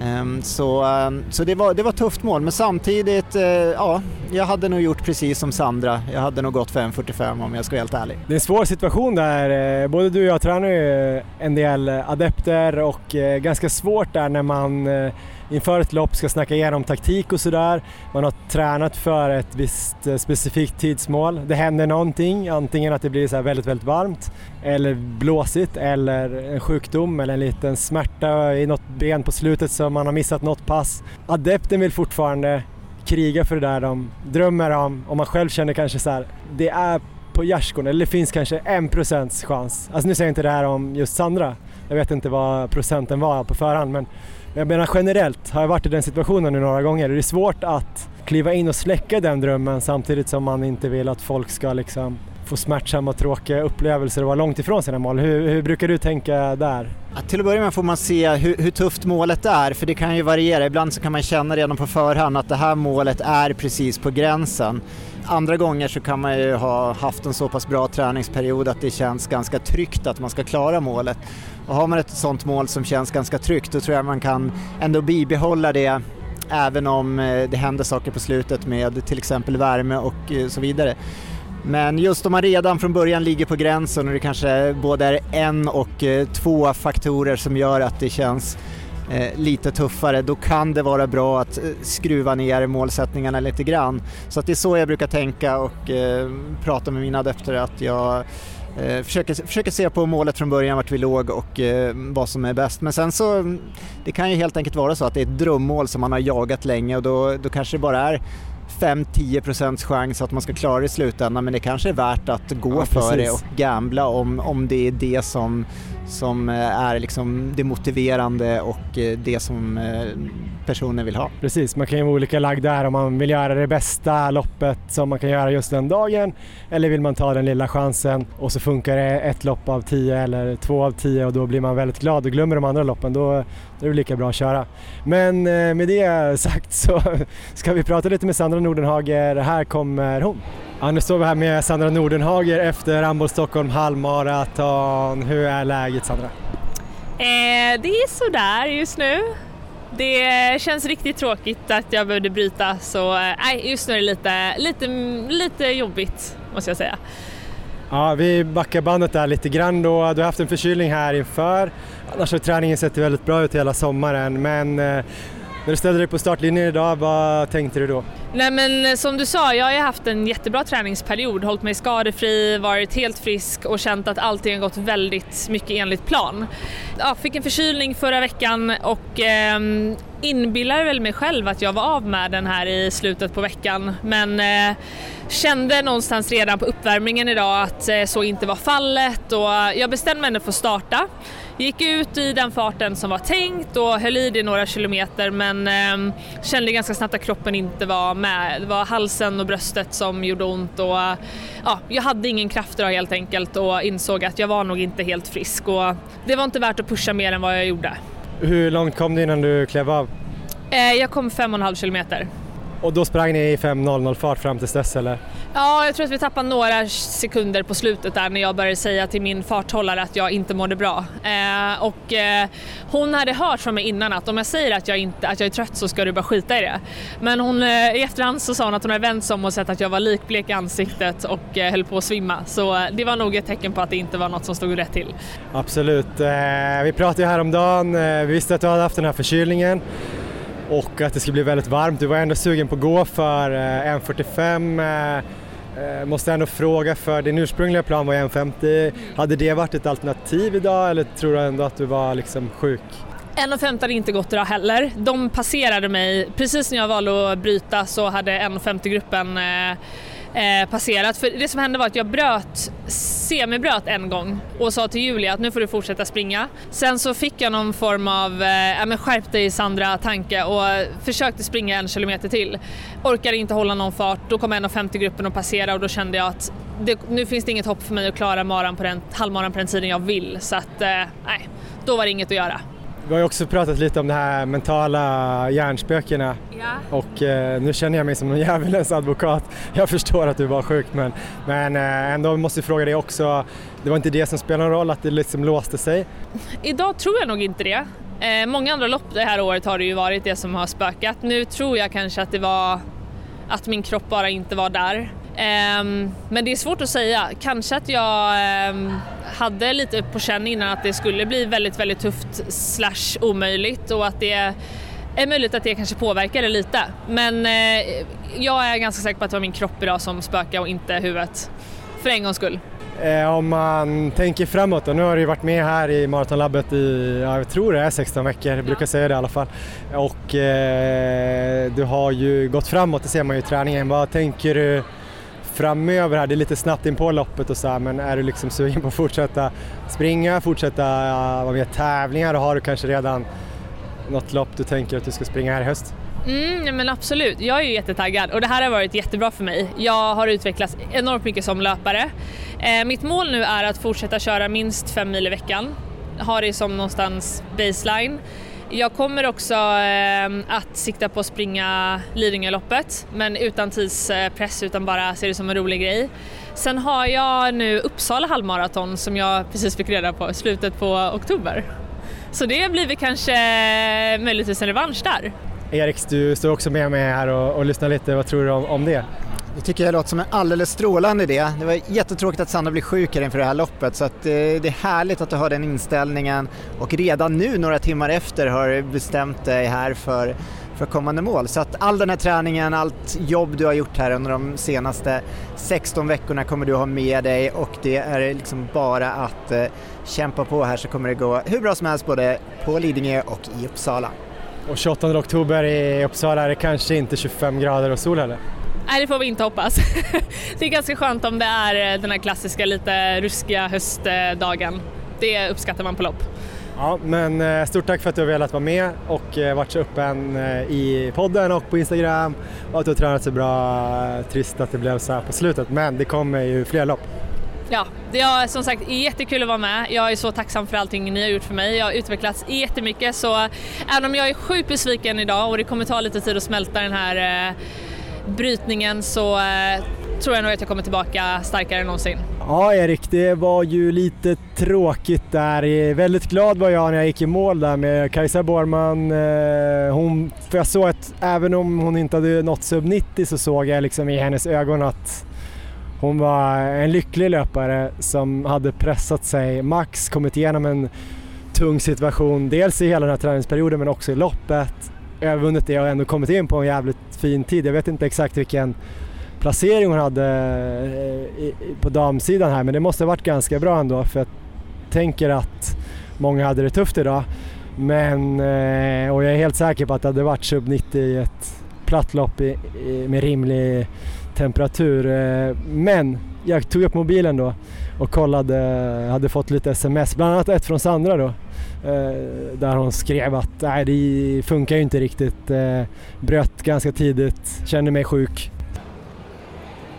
Ehm, så, ehm, så det, var, det var tufft mål, men samtidigt, eh, ja, jag hade nog gjort precis som Sandra. Jag hade nog gått 5.45 om jag ska vara helt ärlig. Det är en svår situation där. Eh, både du och jag tränar ju en del adepter och eh, ganska svårt där när man inför ett lopp ska snacka igenom taktik och sådär. Man har tränat för ett visst eh, specifikt tidsmål. Det händer någonting, antingen att det blir så väldigt, väldigt varmt eller blåsigt eller en sjukdom eller en liten smärta i något ben på slutet så man har missat något pass. Adepten vill fortfarande kriga för det där de drömmer om och man själv känner kanske så här, det är på gärdsgården, eller det finns kanske en procents chans. Alltså nu säger jag inte det här om just Sandra, jag vet inte vad procenten var på förhand men jag menar generellt har jag varit i den situationen nu några gånger. Det är svårt att kliva in och släcka den drömmen samtidigt som man inte vill att folk ska liksom få smärtsamma och tråkiga upplevelser och vara långt ifrån sina mål. Hur, hur brukar du tänka där? Ja, till att börja med får man se hur, hur, tufft målet är, för det kan ju variera. Ibland så kan man känna redan på förhand att det här målet är precis på gränsen. Andra gånger så kan man ju ha haft en så pass bra träningsperiod att det känns ganska tryggt att man ska klara målet. Och har man ett sånt mål som känns ganska tryggt då tror jag man kan ändå bibehålla det även om eh, det händer saker på slutet med till exempel värme och eh, så vidare. Men just om man redan från början ligger på gränsen och det kanske både är en och eh, två faktorer som gör att det känns lite tuffare, då kan det vara bra att skruva ner målsättningarna lite grann. Så att det är så jag brukar tänka och prata med mina adepter, att jag Eh, försöker, försöker se på målet från början, vart vi låg och eh, vad som är bäst. Men sen så, det kan ju helt enkelt vara så att det är ett drömmål som man har jagat länge och då, då kanske det bara är 5-10% chans att man ska klara det i slutändan men det kanske är värt att gå ja, för det och gambla om, om det är det som, som eh, är liksom det motiverande och eh, det som eh, personen vill ha. Precis, man kan ju vara olika lagd där om man vill göra det bästa loppet som man kan göra just den dagen eller vill man ta den lilla chansen och så funkar det ett lopp av tio eller två av tio och då blir man väldigt glad och glömmer de andra loppen då, då är det lika bra att köra. Men med det sagt så ska vi prata lite med Sandra Nordenhager. Här kommer hon. Ja, nu står vi här med Sandra Nordenhager efter Ramboll Stockholm halvmaraton. Hur är läget Sandra? Eh, det är sådär just nu. Det känns riktigt tråkigt att jag behövde bryta så eh, eh, just nu är det lite, lite, lite jobbigt måste jag säga. Ja, vi backar bandet där lite grann då. Du har haft en förkylning här inför. Annars har träningen sett väldigt bra ut hela sommaren men eh, när du ställde dig på startlinjen idag, vad tänkte du då? Nej men eh, som du sa, jag har ju haft en jättebra träningsperiod, hållit mig skadefri, varit helt frisk och känt att allting har gått väldigt mycket enligt plan. Jag fick en förkylning förra veckan och eh, inbillade väl mig själv att jag var av med den här i slutet på veckan men eh, kände någonstans redan på uppvärmningen idag att eh, så inte var fallet och jag bestämde mig ändå för att starta. Gick ut i den farten som var tänkt och höll i det några kilometer men eh, kände ganska snabbt att kroppen inte var med. Det var halsen och bröstet som gjorde ont och ja, jag hade ingen kraft idag helt enkelt och insåg att jag var nog inte helt frisk och det var inte värt att pusha mer än vad jag gjorde. Hur långt kom du innan du klev av? Eh, jag kom fem och en halv kilometer. Och då sprang ni i 5.00 fart fram till dess eller? Ja, jag tror att vi tappade några sekunder på slutet där när jag började säga till min farthållare att jag inte mådde bra. Eh, och eh, hon hade hört från mig innan att om jag säger att jag, inte, att jag är trött så ska du bara skita i det. Men hon, eh, i efterhand så sa hon att hon hade vänt sig om och sett att jag var likblek i ansiktet och eh, höll på att svimma. Så eh, det var nog ett tecken på att det inte var något som stod rätt till. Absolut. Eh, vi pratade ju häromdagen, vi visste att du hade haft den här förkylningen och att det skulle bli väldigt varmt. Du var ändå sugen på att gå för eh, 1.45. Eh, eh, måste ändå fråga, för din ursprungliga plan var 1.50. Hade det varit ett alternativ idag eller tror du ändå att du var liksom sjuk? 1.50 hade inte gått idag heller. De passerade mig, precis när jag valde att bryta så hade 1.50-gruppen eh, passerat. För det som hände var att jag bröt, semibröt en gång och sa till Julia att nu får du fortsätta springa. Sen så fick jag någon form av eh, men skärp dig Sandra-tanke och försökte springa en kilometer till. Orkade inte hålla någon fart, då kom 1.50-gruppen och passerade och då kände jag att det, nu finns det inget hopp för mig att klara maran på den, halvmaran på den tiden jag vill så att eh, nej, då var det inget att göra. Vi har ju också pratat lite om de här mentala hjärnspökena ja. och eh, nu känner jag mig som en djävulens advokat. Jag förstår att du var sjuk men, men eh, ändå måste jag fråga dig också, det var inte det som spelade någon roll att det liksom låste sig? Idag tror jag nog inte det. Eh, många andra lopp det här året har det ju varit det som har spökat. Nu tror jag kanske att det var att min kropp bara inte var där. Um, men det är svårt att säga. Kanske att jag um, hade lite på känn innan att det skulle bli väldigt, väldigt tufft slash omöjligt och att det är möjligt att det kanske påverkade lite. Men uh, jag är ganska säker på att det var min kropp idag som spökade och inte huvudet. För en gångs skull. Eh, om man tänker framåt då, nu har du varit med här i Maratonlabbet i, jag tror det är 16 veckor, jag brukar säga det i alla fall. Och eh, du har ju gått framåt, det ser man ju i träningen. Vad tänker du framöver här? Det är lite snabbt in på loppet och så här, men är du liksom sugen på att fortsätta springa, fortsätta vara med i tävlingar och har du kanske redan något lopp du tänker att du ska springa här i höst? Mm, men absolut, jag är ju jättetaggad och det här har varit jättebra för mig. Jag har utvecklats enormt mycket som löpare. Eh, mitt mål nu är att fortsätta köra minst fem mil i veckan. Ha det som någonstans baseline. Jag kommer också ehm, att sikta på att springa Lidingöloppet men utan tidspress utan bara se det som en rolig grej. Sen har jag nu Uppsala halvmaraton som jag precis fick reda på i slutet på oktober. Så det blir väl kanske möjligtvis en revansch där. Erik, du står också med mig här och, och lyssnar lite. Vad tror du om, om det? Det tycker jag låter som en alldeles strålande idé. Det var jättetråkigt att Sandra blir sjuk här inför det här loppet så att, eh, det är härligt att du har den inställningen och redan nu några timmar efter har bestämt dig här för, för kommande mål. Så att all den här träningen, allt jobb du har gjort här under de senaste 16 veckorna kommer du ha med dig och det är liksom bara att eh, kämpa på här så kommer det gå hur bra som helst både på Lidingö och i Uppsala. Och 28 oktober i Uppsala är det kanske inte 25 grader och sol heller? Nej, det får vi inte hoppas. det är ganska skönt om det är eh, den här klassiska lite ruskiga höstdagen. det uppskattar man på lopp. Ja, men eh, stort tack för att du har velat vara med och eh, varit så öppen i podden och på Instagram och att du har tränat så bra. Trist att det blev så här på slutet, men det kommer ju fler lopp. Ja, det är som sagt jättekul att vara med. Jag är så tacksam för allting ni har gjort för mig. Jag har utvecklats jättemycket så även om jag är sjukt besviken idag och det kommer ta lite tid att smälta den här brytningen så eh, tror jag nog att jag kommer tillbaka starkare än någonsin. Ja Erik, det var ju lite tråkigt där. Väldigt glad var jag när jag gick i mål där med Kajsa Borman. Eh, hon, för jag såg att även om hon inte hade nått sub 90 så såg jag liksom i hennes ögon att hon var en lycklig löpare som hade pressat sig max, kommit igenom en tung situation, dels i hela den här träningsperioden men också i loppet. Övervunnit det och ändå kommit in på en jävligt fin tid. Jag vet inte exakt vilken placering hon hade eh, på damsidan här men det måste ha varit ganska bra ändå för jag tänker att många hade det tufft idag. Men, eh, och jag är helt säker på att det hade varit sub 90 i ett platt lopp med rimlig temperatur. Eh, men jag tog upp mobilen då och kollade, hade fått lite sms, bland annat ett från Sandra då. Där hon skrev att nej, det funkar ju inte riktigt, bröt ganska tidigt, känner mig sjuk.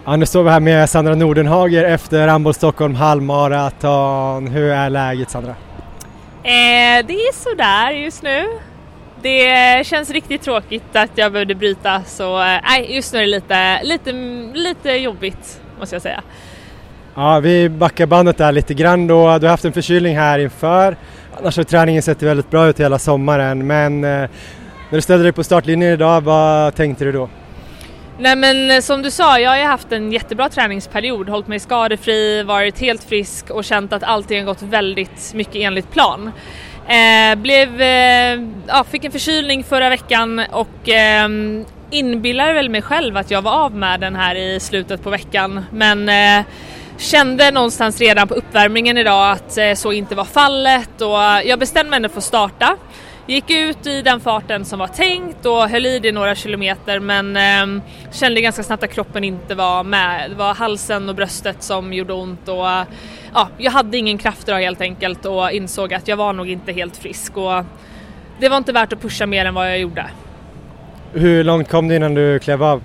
Ja, nu står vi här med Sandra Nordenhager efter Ramboll Stockholm halvmaraton. Hur är läget Sandra? Eh, det är sådär just nu. Det känns riktigt tråkigt att jag behövde bryta så eh, nej, eh, just nu är det lite, lite, lite jobbigt måste jag säga. Ja, vi backar bandet där lite grann då. Du har haft en förkylning här inför. Annars har träningen sett väldigt bra ut hela sommaren men eh, när du ställde dig på startlinjen idag, vad tänkte du då? Nej men eh, som du sa, jag har ju haft en jättebra träningsperiod, hållit mig skadefri, varit helt frisk och känt att allting har gått väldigt mycket enligt plan. Eh, blev, eh, ja, fick en förkylning förra veckan och eh, inbillade väl mig själv att jag var av med den här i slutet på veckan men eh, kände någonstans redan på uppvärmningen idag att eh, så inte var fallet och jag bestämde mig för att starta. Gick ut i den farten som var tänkt och höll i det några kilometer men eh, kände ganska snabbt att kroppen inte var med. Det var halsen och bröstet som gjorde ont och ja, jag hade ingen kraft idag helt enkelt och insåg att jag var nog inte helt frisk och det var inte värt att pusha mer än vad jag gjorde. Hur långt kom du innan du klev av?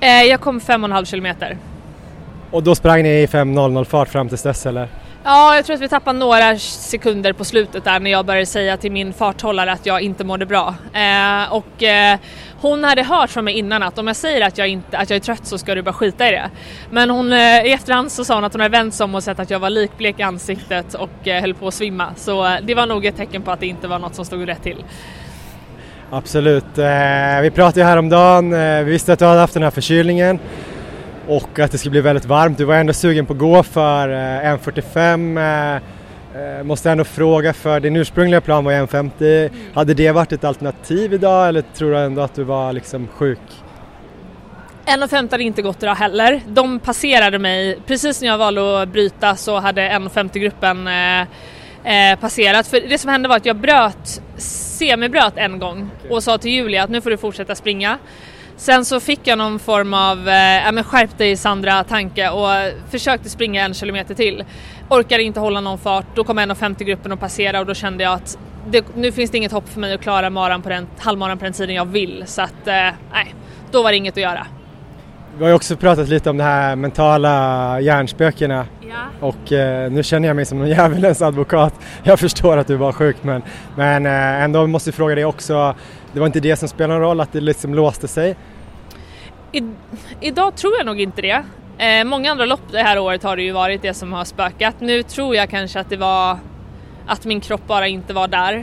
Eh, jag kom fem och en halv kilometer. Och då sprang ni i 5.00 fart fram till dess eller? Ja, jag tror att vi tappade några sekunder på slutet där när jag började säga till min farthållare att jag inte mådde bra. Eh, och eh, hon hade hört från mig innan att om jag säger att jag, inte, att jag är trött så ska du bara skita i det. Men hon, eh, i efterhand så sa hon att hon hade vänt sig om och sett att jag var likblek i ansiktet och eh, höll på att svimma. Så eh, det var nog ett tecken på att det inte var något som stod rätt till. Absolut. Eh, vi pratade ju häromdagen, vi visste att du hade haft den här förkylningen och att det skulle bli väldigt varmt. Du var ändå sugen på att gå för 1.45. Eh, eh, eh, måste ändå fråga för din ursprungliga plan var 1.50. Hade det varit ett alternativ idag eller tror du ändå att du var liksom sjuk? 1.50 hade inte gått idag heller. De passerade mig, precis när jag valde att bryta så hade 1.50-gruppen eh, passerat. För det som hände var att jag bröt, semibröt en gång och sa till Julia att nu får du fortsätta springa. Sen så fick jag någon form av eh, men skärp dig Sandra tanke och försökte springa en kilometer till. Orkade inte hålla någon fart, då kom 1.50-gruppen och passerade och då kände jag att det, nu finns det inget hopp för mig att klara maran på den, halvmaran på den tiden jag vill så att eh, nej, då var det inget att göra. Vi har ju också pratat lite om de här mentala hjärnspökena ja. och eh, nu känner jag mig som en djävulens advokat. Jag förstår att du var sjuk men, men eh, ändå måste jag fråga dig också, det var inte det som spelade någon roll att det liksom låste sig? I, idag tror jag nog inte det. Eh, många andra lopp det här året har det ju varit det som har spökat. Nu tror jag kanske att det var att min kropp bara inte var där.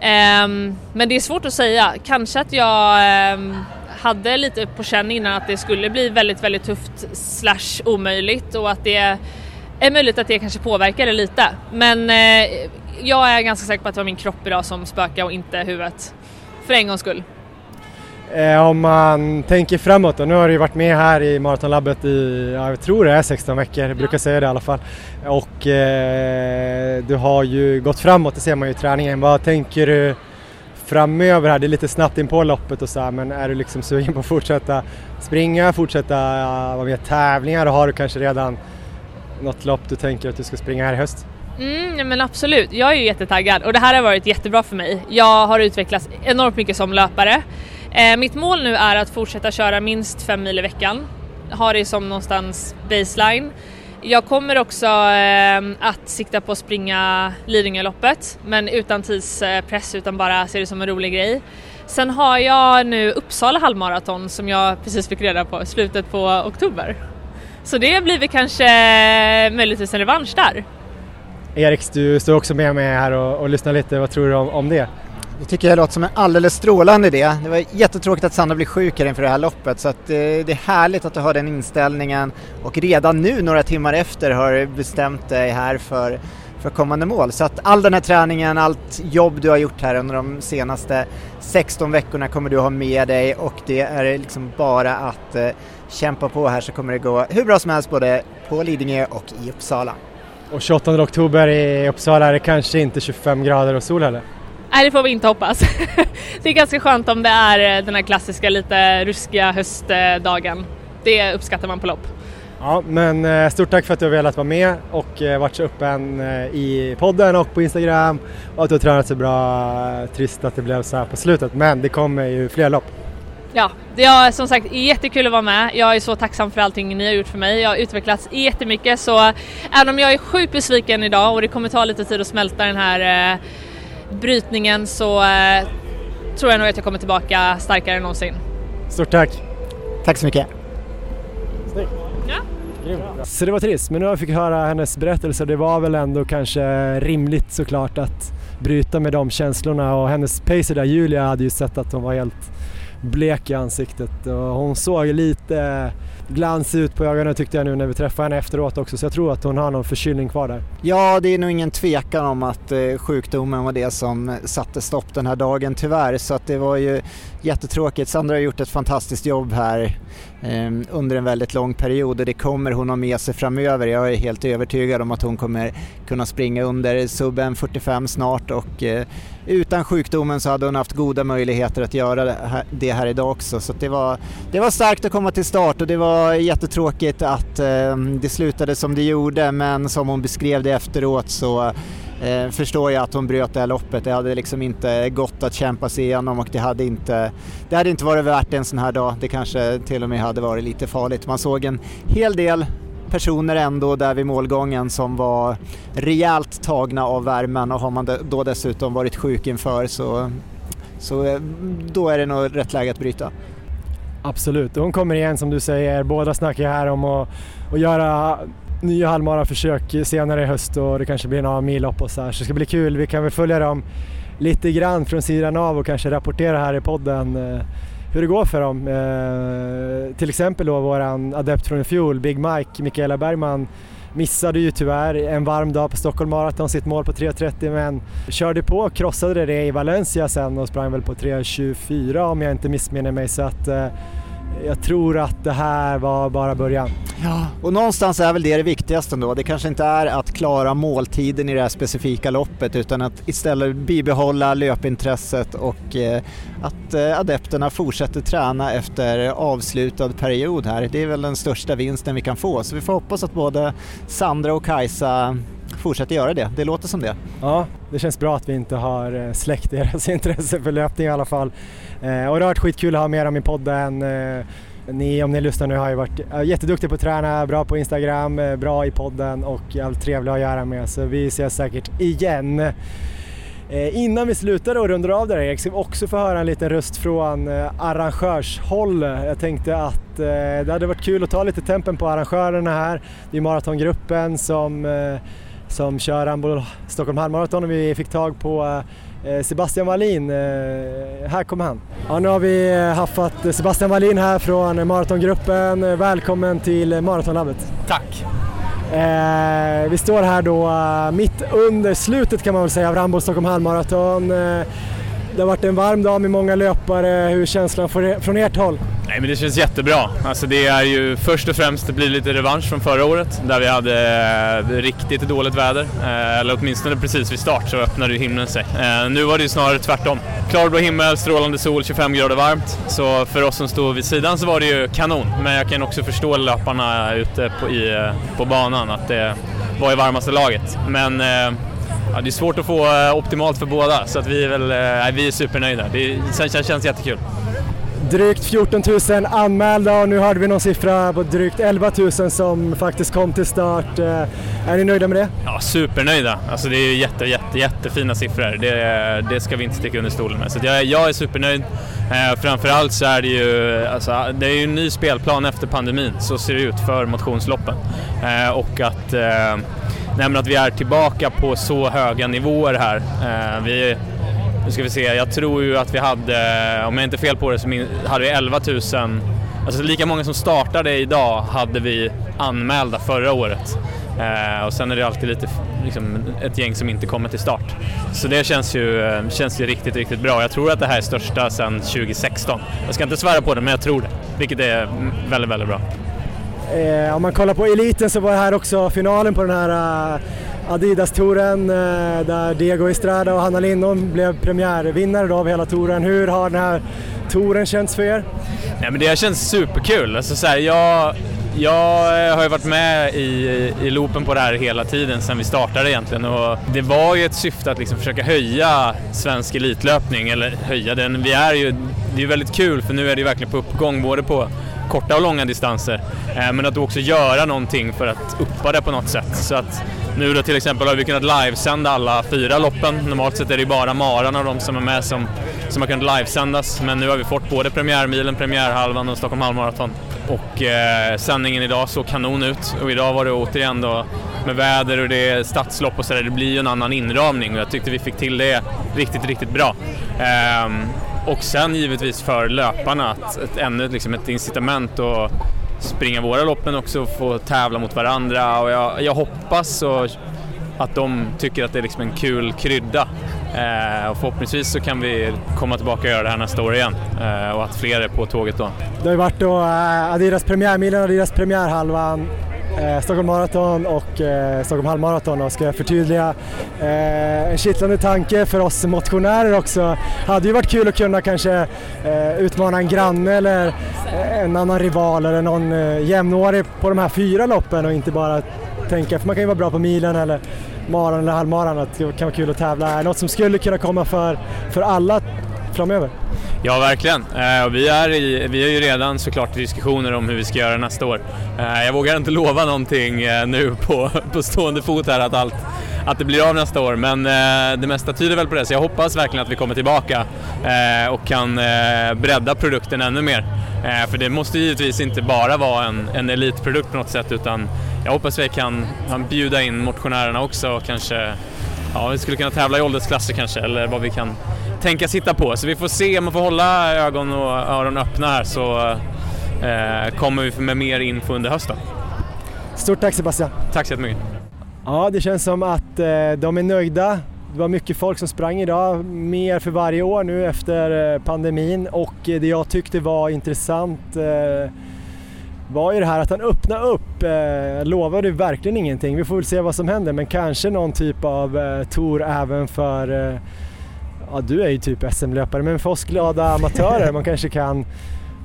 Eh, men det är svårt att säga. Kanske att jag eh, hade lite på känn innan att det skulle bli väldigt, väldigt tufft slash omöjligt och att det är möjligt att det kanske påverkade lite. Men eh, jag är ganska säker på att det var min kropp idag som spökade och inte huvudet. För en gångs skull. Eh, om man tänker framåt då, nu har du ju varit med här i Maratonlabbet i, ja, jag tror det är 16 veckor, jag brukar säga det i alla fall. Och eh, du har ju gått framåt, det ser man ju i träningen. Vad tänker du framöver här? Det är lite snabbt in på loppet och så här, men är du liksom sugen på att fortsätta springa, fortsätta vara med tävlingar och har du kanske redan något lopp du tänker att du ska springa här i höst? Mm, men absolut, jag är ju jättetaggad och det här har varit jättebra för mig. Jag har utvecklats enormt mycket som löpare. Eh, mitt mål nu är att fortsätta köra minst fem mil i veckan. Ha det som någonstans baseline. Jag kommer också eh, att sikta på att springa Lidingöloppet men utan tidspress utan bara se det som en rolig grej. Sen har jag nu Uppsala halvmaraton som jag precis fick reda på i slutet på oktober. Så det blir väl kanske möjligtvis en revansch där. Erik, du står också med mig här och, och lyssnar lite. Vad tror du om, om det? Det tycker jag låter som en alldeles strålande idé. Det var jättetråkigt att Sandra blev sjuk här inför det här loppet så att eh, det är härligt att du har den inställningen och redan nu några timmar efter har bestämt dig här för, för kommande mål. Så att all den här träningen, allt jobb du har gjort här under de senaste 16 veckorna kommer du ha med dig och det är liksom bara att eh, kämpa på här så kommer det gå hur bra som helst både på Lidingö och i Uppsala. Och 28 oktober i Uppsala är det kanske inte 25 grader och sol heller? Nej, det får vi inte hoppas. det är ganska skönt om det är den här klassiska lite ruskiga höstdagen. Det uppskattar man på lopp. Ja, men eh, stort tack för att du har velat vara med och eh, varit så öppen eh, i podden och på Instagram och att du har tränat så bra. Trist att det blev så här på slutet, men det kommer ju fler lopp. Ja, det är som sagt jättekul att vara med. Jag är så tacksam för allting ni har gjort för mig. Jag har utvecklats jättemycket så även om jag är sjukt besviken idag och det kommer ta lite tid att smälta den här eh, brytningen så eh, tror jag nog att jag kommer tillbaka starkare än någonsin. Stort tack! Tack så mycket! Snyggt! Ja. Så det var trist, men nu har jag fick höra hennes berättelse det var väl ändå kanske rimligt såklart att bryta med de känslorna och hennes pacer där, Julia, hade ju sett att hon var helt blek i ansiktet och hon såg lite glans ut på ögonen tyckte jag nu när vi träffade henne efteråt också så jag tror att hon har någon förkylning kvar där. Ja, det är nog ingen tvekan om att eh, sjukdomen var det som satte stopp den här dagen tyvärr så att det var ju jättetråkigt. Sandra har gjort ett fantastiskt jobb här eh, under en väldigt lång period och det kommer hon ha med sig framöver. Jag är helt övertygad om att hon kommer kunna springa under subben 45 snart och eh, utan sjukdomen så hade hon haft goda möjligheter att göra det här, det här idag också. Så det, var, det var starkt att komma till start och det var jättetråkigt att eh, det slutade som det gjorde men som hon beskrev det efteråt så eh, förstår jag att hon bröt det här loppet. Det hade liksom inte gått att kämpa sig igenom och det hade inte, det hade inte varit värt en sån här dag. Det kanske till och med hade varit lite farligt. Man såg en hel del personer ändå där vid målgången som var rejält tagna av värmen och har man då dessutom varit sjuk inför så, så eh, då är det nog rätt läge att bryta. Absolut, hon kommer igen som du säger. Båda snackar här om att, att göra nya halvmaraförsök senare i höst och det kanske blir några millopp och så här. Så det ska bli kul. Vi kan väl följa dem lite grann från sidan av och kanske rapportera här i podden eh, hur det går för dem. Eh, till exempel då våran adept från i fjol, Big Mike, Mikaela Bergman, missade ju tyvärr en varm dag på Stockholm Marathon sitt mål på 3.30 men körde på och krossade det i Valencia sen och sprang väl på 3.24 om jag inte missminner mig så att eh, jag tror att det här var bara början. Ja, och någonstans är väl det det viktigaste ändå. Det kanske inte är att klara måltiden i det här specifika loppet utan att istället bibehålla löpintresset och eh, att eh, adepterna fortsätter träna efter avslutad period här. Det är väl den största vinsten vi kan få så vi får hoppas att både Sandra och Kajsa fortsätter göra det. Det låter som det. Ja, det känns bra att vi inte har eh, släckt deras intresse för löpning i alla fall. Eh, och det har varit skitkul att ha med dem i podden. Eh, ni, om ni lyssnar nu, har ju varit eh, jätteduktiga på att träna, bra på Instagram, eh, bra i podden och jävligt trevliga att göra med. Så vi ses säkert igen. Eh, innan vi slutar och rundar av det här Erik, ska vi också få höra en liten röst från eh, arrangörshåll. Jag tänkte att eh, det hade varit kul att ta lite tempen på arrangörerna här. Det är maratongruppen som, som kör Rambo Stockholm halvmaraton och vi fick tag på Eh, Sebastian Wallin, eh, här kommer han. Ja, nu har vi eh, haffat Sebastian Wallin här från Maratongruppen. Välkommen till Maratonlabbet. Tack! Vi står här då mitt under slutet kan man väl säga av Rambo Stockholm halvmaraton. Det har varit en varm dag med många löpare. Hur är känslan från ert håll? Nej, men det känns jättebra. Alltså det är ju först och främst det blir lite revansch från förra året där vi hade eh, riktigt dåligt väder. Eh, eller åtminstone precis vid start så öppnade ju himlen sig. Eh, nu var det ju snarare tvärtom. Klarblå himmel, strålande sol, 25 grader varmt. Så för oss som stod vid sidan så var det ju kanon. Men jag kan också förstå löparna ute på, i, eh, på banan att det var i varmaste laget. Men eh, ja, det är svårt att få eh, optimalt för båda så att vi är väl eh, vi är supernöjda. Det känns, känns jättekul. Drygt 14 000 anmälda och nu hörde vi någon siffra på drygt 11 000 som faktiskt kom till start. Eh, är ni nöjda med det? Ja, supernöjda. Alltså det är jätte, jätte, jättefina siffror. Det, det ska vi inte sticka under stolen med. Så jag, jag är supernöjd. Eh, framförallt så är det ju, alltså, det är ju en ny spelplan efter pandemin, så ser det ut för motionsloppen. Eh, och att, eh, Nej men att vi är tillbaka på så höga nivåer här. Eh, vi nu ska vi se, jag tror ju att vi hade, om jag inte är fel på det, så hade vi 11 000, alltså lika många som startade idag hade vi anmälda förra året. Eh, och sen är det alltid lite liksom, ett gäng som inte kommer till start. Så det känns ju, eh, känns ju riktigt, riktigt bra. Jag tror att det här är största sedan 2016. Jag ska inte svära på det, men jag tror det. Vilket är väldigt, väldigt bra. Eh, om man kollar på eliten så var det här också finalen på den här eh, Adidas-touren eh, där Diego Estrada och Hanna Lindholm blev premiärvinnare av hela touren. Hur har den här touren känts för er? Nej, men det har känts superkul. Alltså, så här, jag, jag eh, har ju varit med i, i loopen på det här hela tiden sedan vi startade egentligen och det var ju ett syfte att liksom försöka höja svensk elitlöpning, eller höja den. Vi är ju, det är väldigt kul för nu är det ju verkligen på uppgång både på korta och långa distanser. Eh, men att också göra någonting för att uppa det på något sätt. Så att nu då till exempel har vi kunnat livesända alla fyra loppen. Normalt sett är det ju bara maran av de som är med som, som har kunnat livesändas. Men nu har vi fått både premiärmilen, premiärhalvan och Stockholm halvmaraton. Och eh, sändningen idag såg kanon ut och idag var det återigen då med väder och det är stadslopp och sådär, det blir ju en annan inramning och jag tyckte vi fick till det riktigt, riktigt bra. Eh, och sen givetvis för löparna att ett, ännu liksom ett incitament att springa våra lopp men också få tävla mot varandra och jag, jag hoppas och att de tycker att det är liksom en kul krydda. Eh, och förhoppningsvis så kan vi komma tillbaka och göra det här nästa år igen eh, och att fler är på tåget då. Det har ju varit då eh, Adidas premiärmilen och Adidas premiärhalvan eh, Stockholm Marathon och eh, Stockholm halvmaraton och ska jag förtydliga. Eh, en kittlande tanke för oss motionärer också. Hade ju varit kul att kunna kanske eh, utmana en granne eller eh, en annan rival eller någon eh, jämnårig på de här fyra loppen och inte bara tänka, för man kan ju vara bra på milen eller maran eller halvmaran, att det kan vara kul att tävla. Något som skulle kunna komma för, för alla framöver. Ja, verkligen. Eh, vi, är i, vi är ju redan såklart i diskussioner om hur vi ska göra nästa år. Eh, jag vågar inte lova någonting eh, nu på, på stående fot här att, allt, att det blir av nästa år, men det mesta tyder väl på det, så jag hoppas verkligen att vi kommer tillbaka och kan bredda produkten ännu mer. För det måste givetvis inte bara vara en, en elitprodukt på något sätt, utan jag hoppas vi kan, kan bjuda in motionärerna också och kanske Ja, vi skulle kunna tävla i åldersklasser kanske, eller vad vi kan tänkas hitta på. Så vi får se, man får hålla ögon och öron öppna här så eh, kommer vi med mer info under hösten. Stort tack Sebastian! Tack så jättemycket! Ja, det känns som att eh, de är nöjda. Det var mycket folk som sprang idag, mer för varje år nu efter eh, pandemin och det jag tyckte var intressant eh, var ju det här att han öppnade upp. Eh, lovade verkligen ingenting. Vi får väl se vad som händer men kanske någon typ av eh, tour även för eh, ja du är ju typ SM-löpare, men för oss glada amatörer, man kanske kan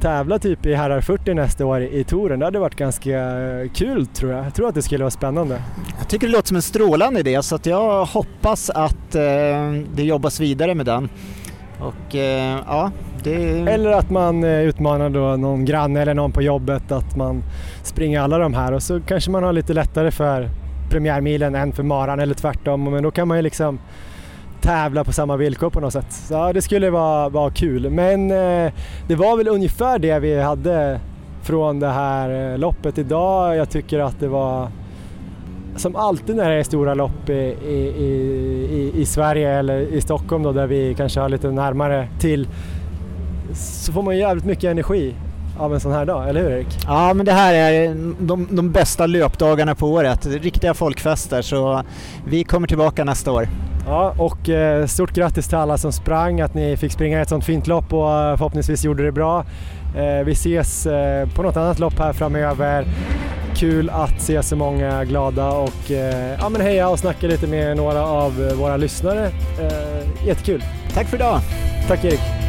tävla typ i herrar 40 nästa år i touren. Det hade varit ganska eh, kul tror jag. Jag tror att det skulle vara spännande. Jag tycker det låter som en strålande idé så att jag hoppas att eh, det jobbas vidare med den. Och eh, ja, det... Eller att man eh, utmanar då någon granne eller någon på jobbet att man springer alla de här och så kanske man har lite lättare för premiärmilen än för maran eller tvärtom men då kan man ju liksom tävla på samma villkor på något sätt. Så ja, det skulle vara, vara kul. Men eh, det var väl ungefär det vi hade från det här eh, loppet idag. Jag tycker att det var som alltid när det är stora lopp i, i, i, i Sverige eller i Stockholm då, där vi kanske har lite närmare till så får man jävligt mycket energi av en sån här dag, eller hur Erik? Ja, men det här är de, de bästa löpdagarna på året, riktiga folkfester, så vi kommer tillbaka nästa år. Ja, och eh, stort grattis till alla som sprang, att ni fick springa ett sånt fint lopp och eh, förhoppningsvis gjorde det bra. Eh, vi ses på något annat lopp här framöver. Kul att se så många glada och ja, men heja och snacka lite med några av våra lyssnare. Jättekul! Tack för idag! Tack Erik!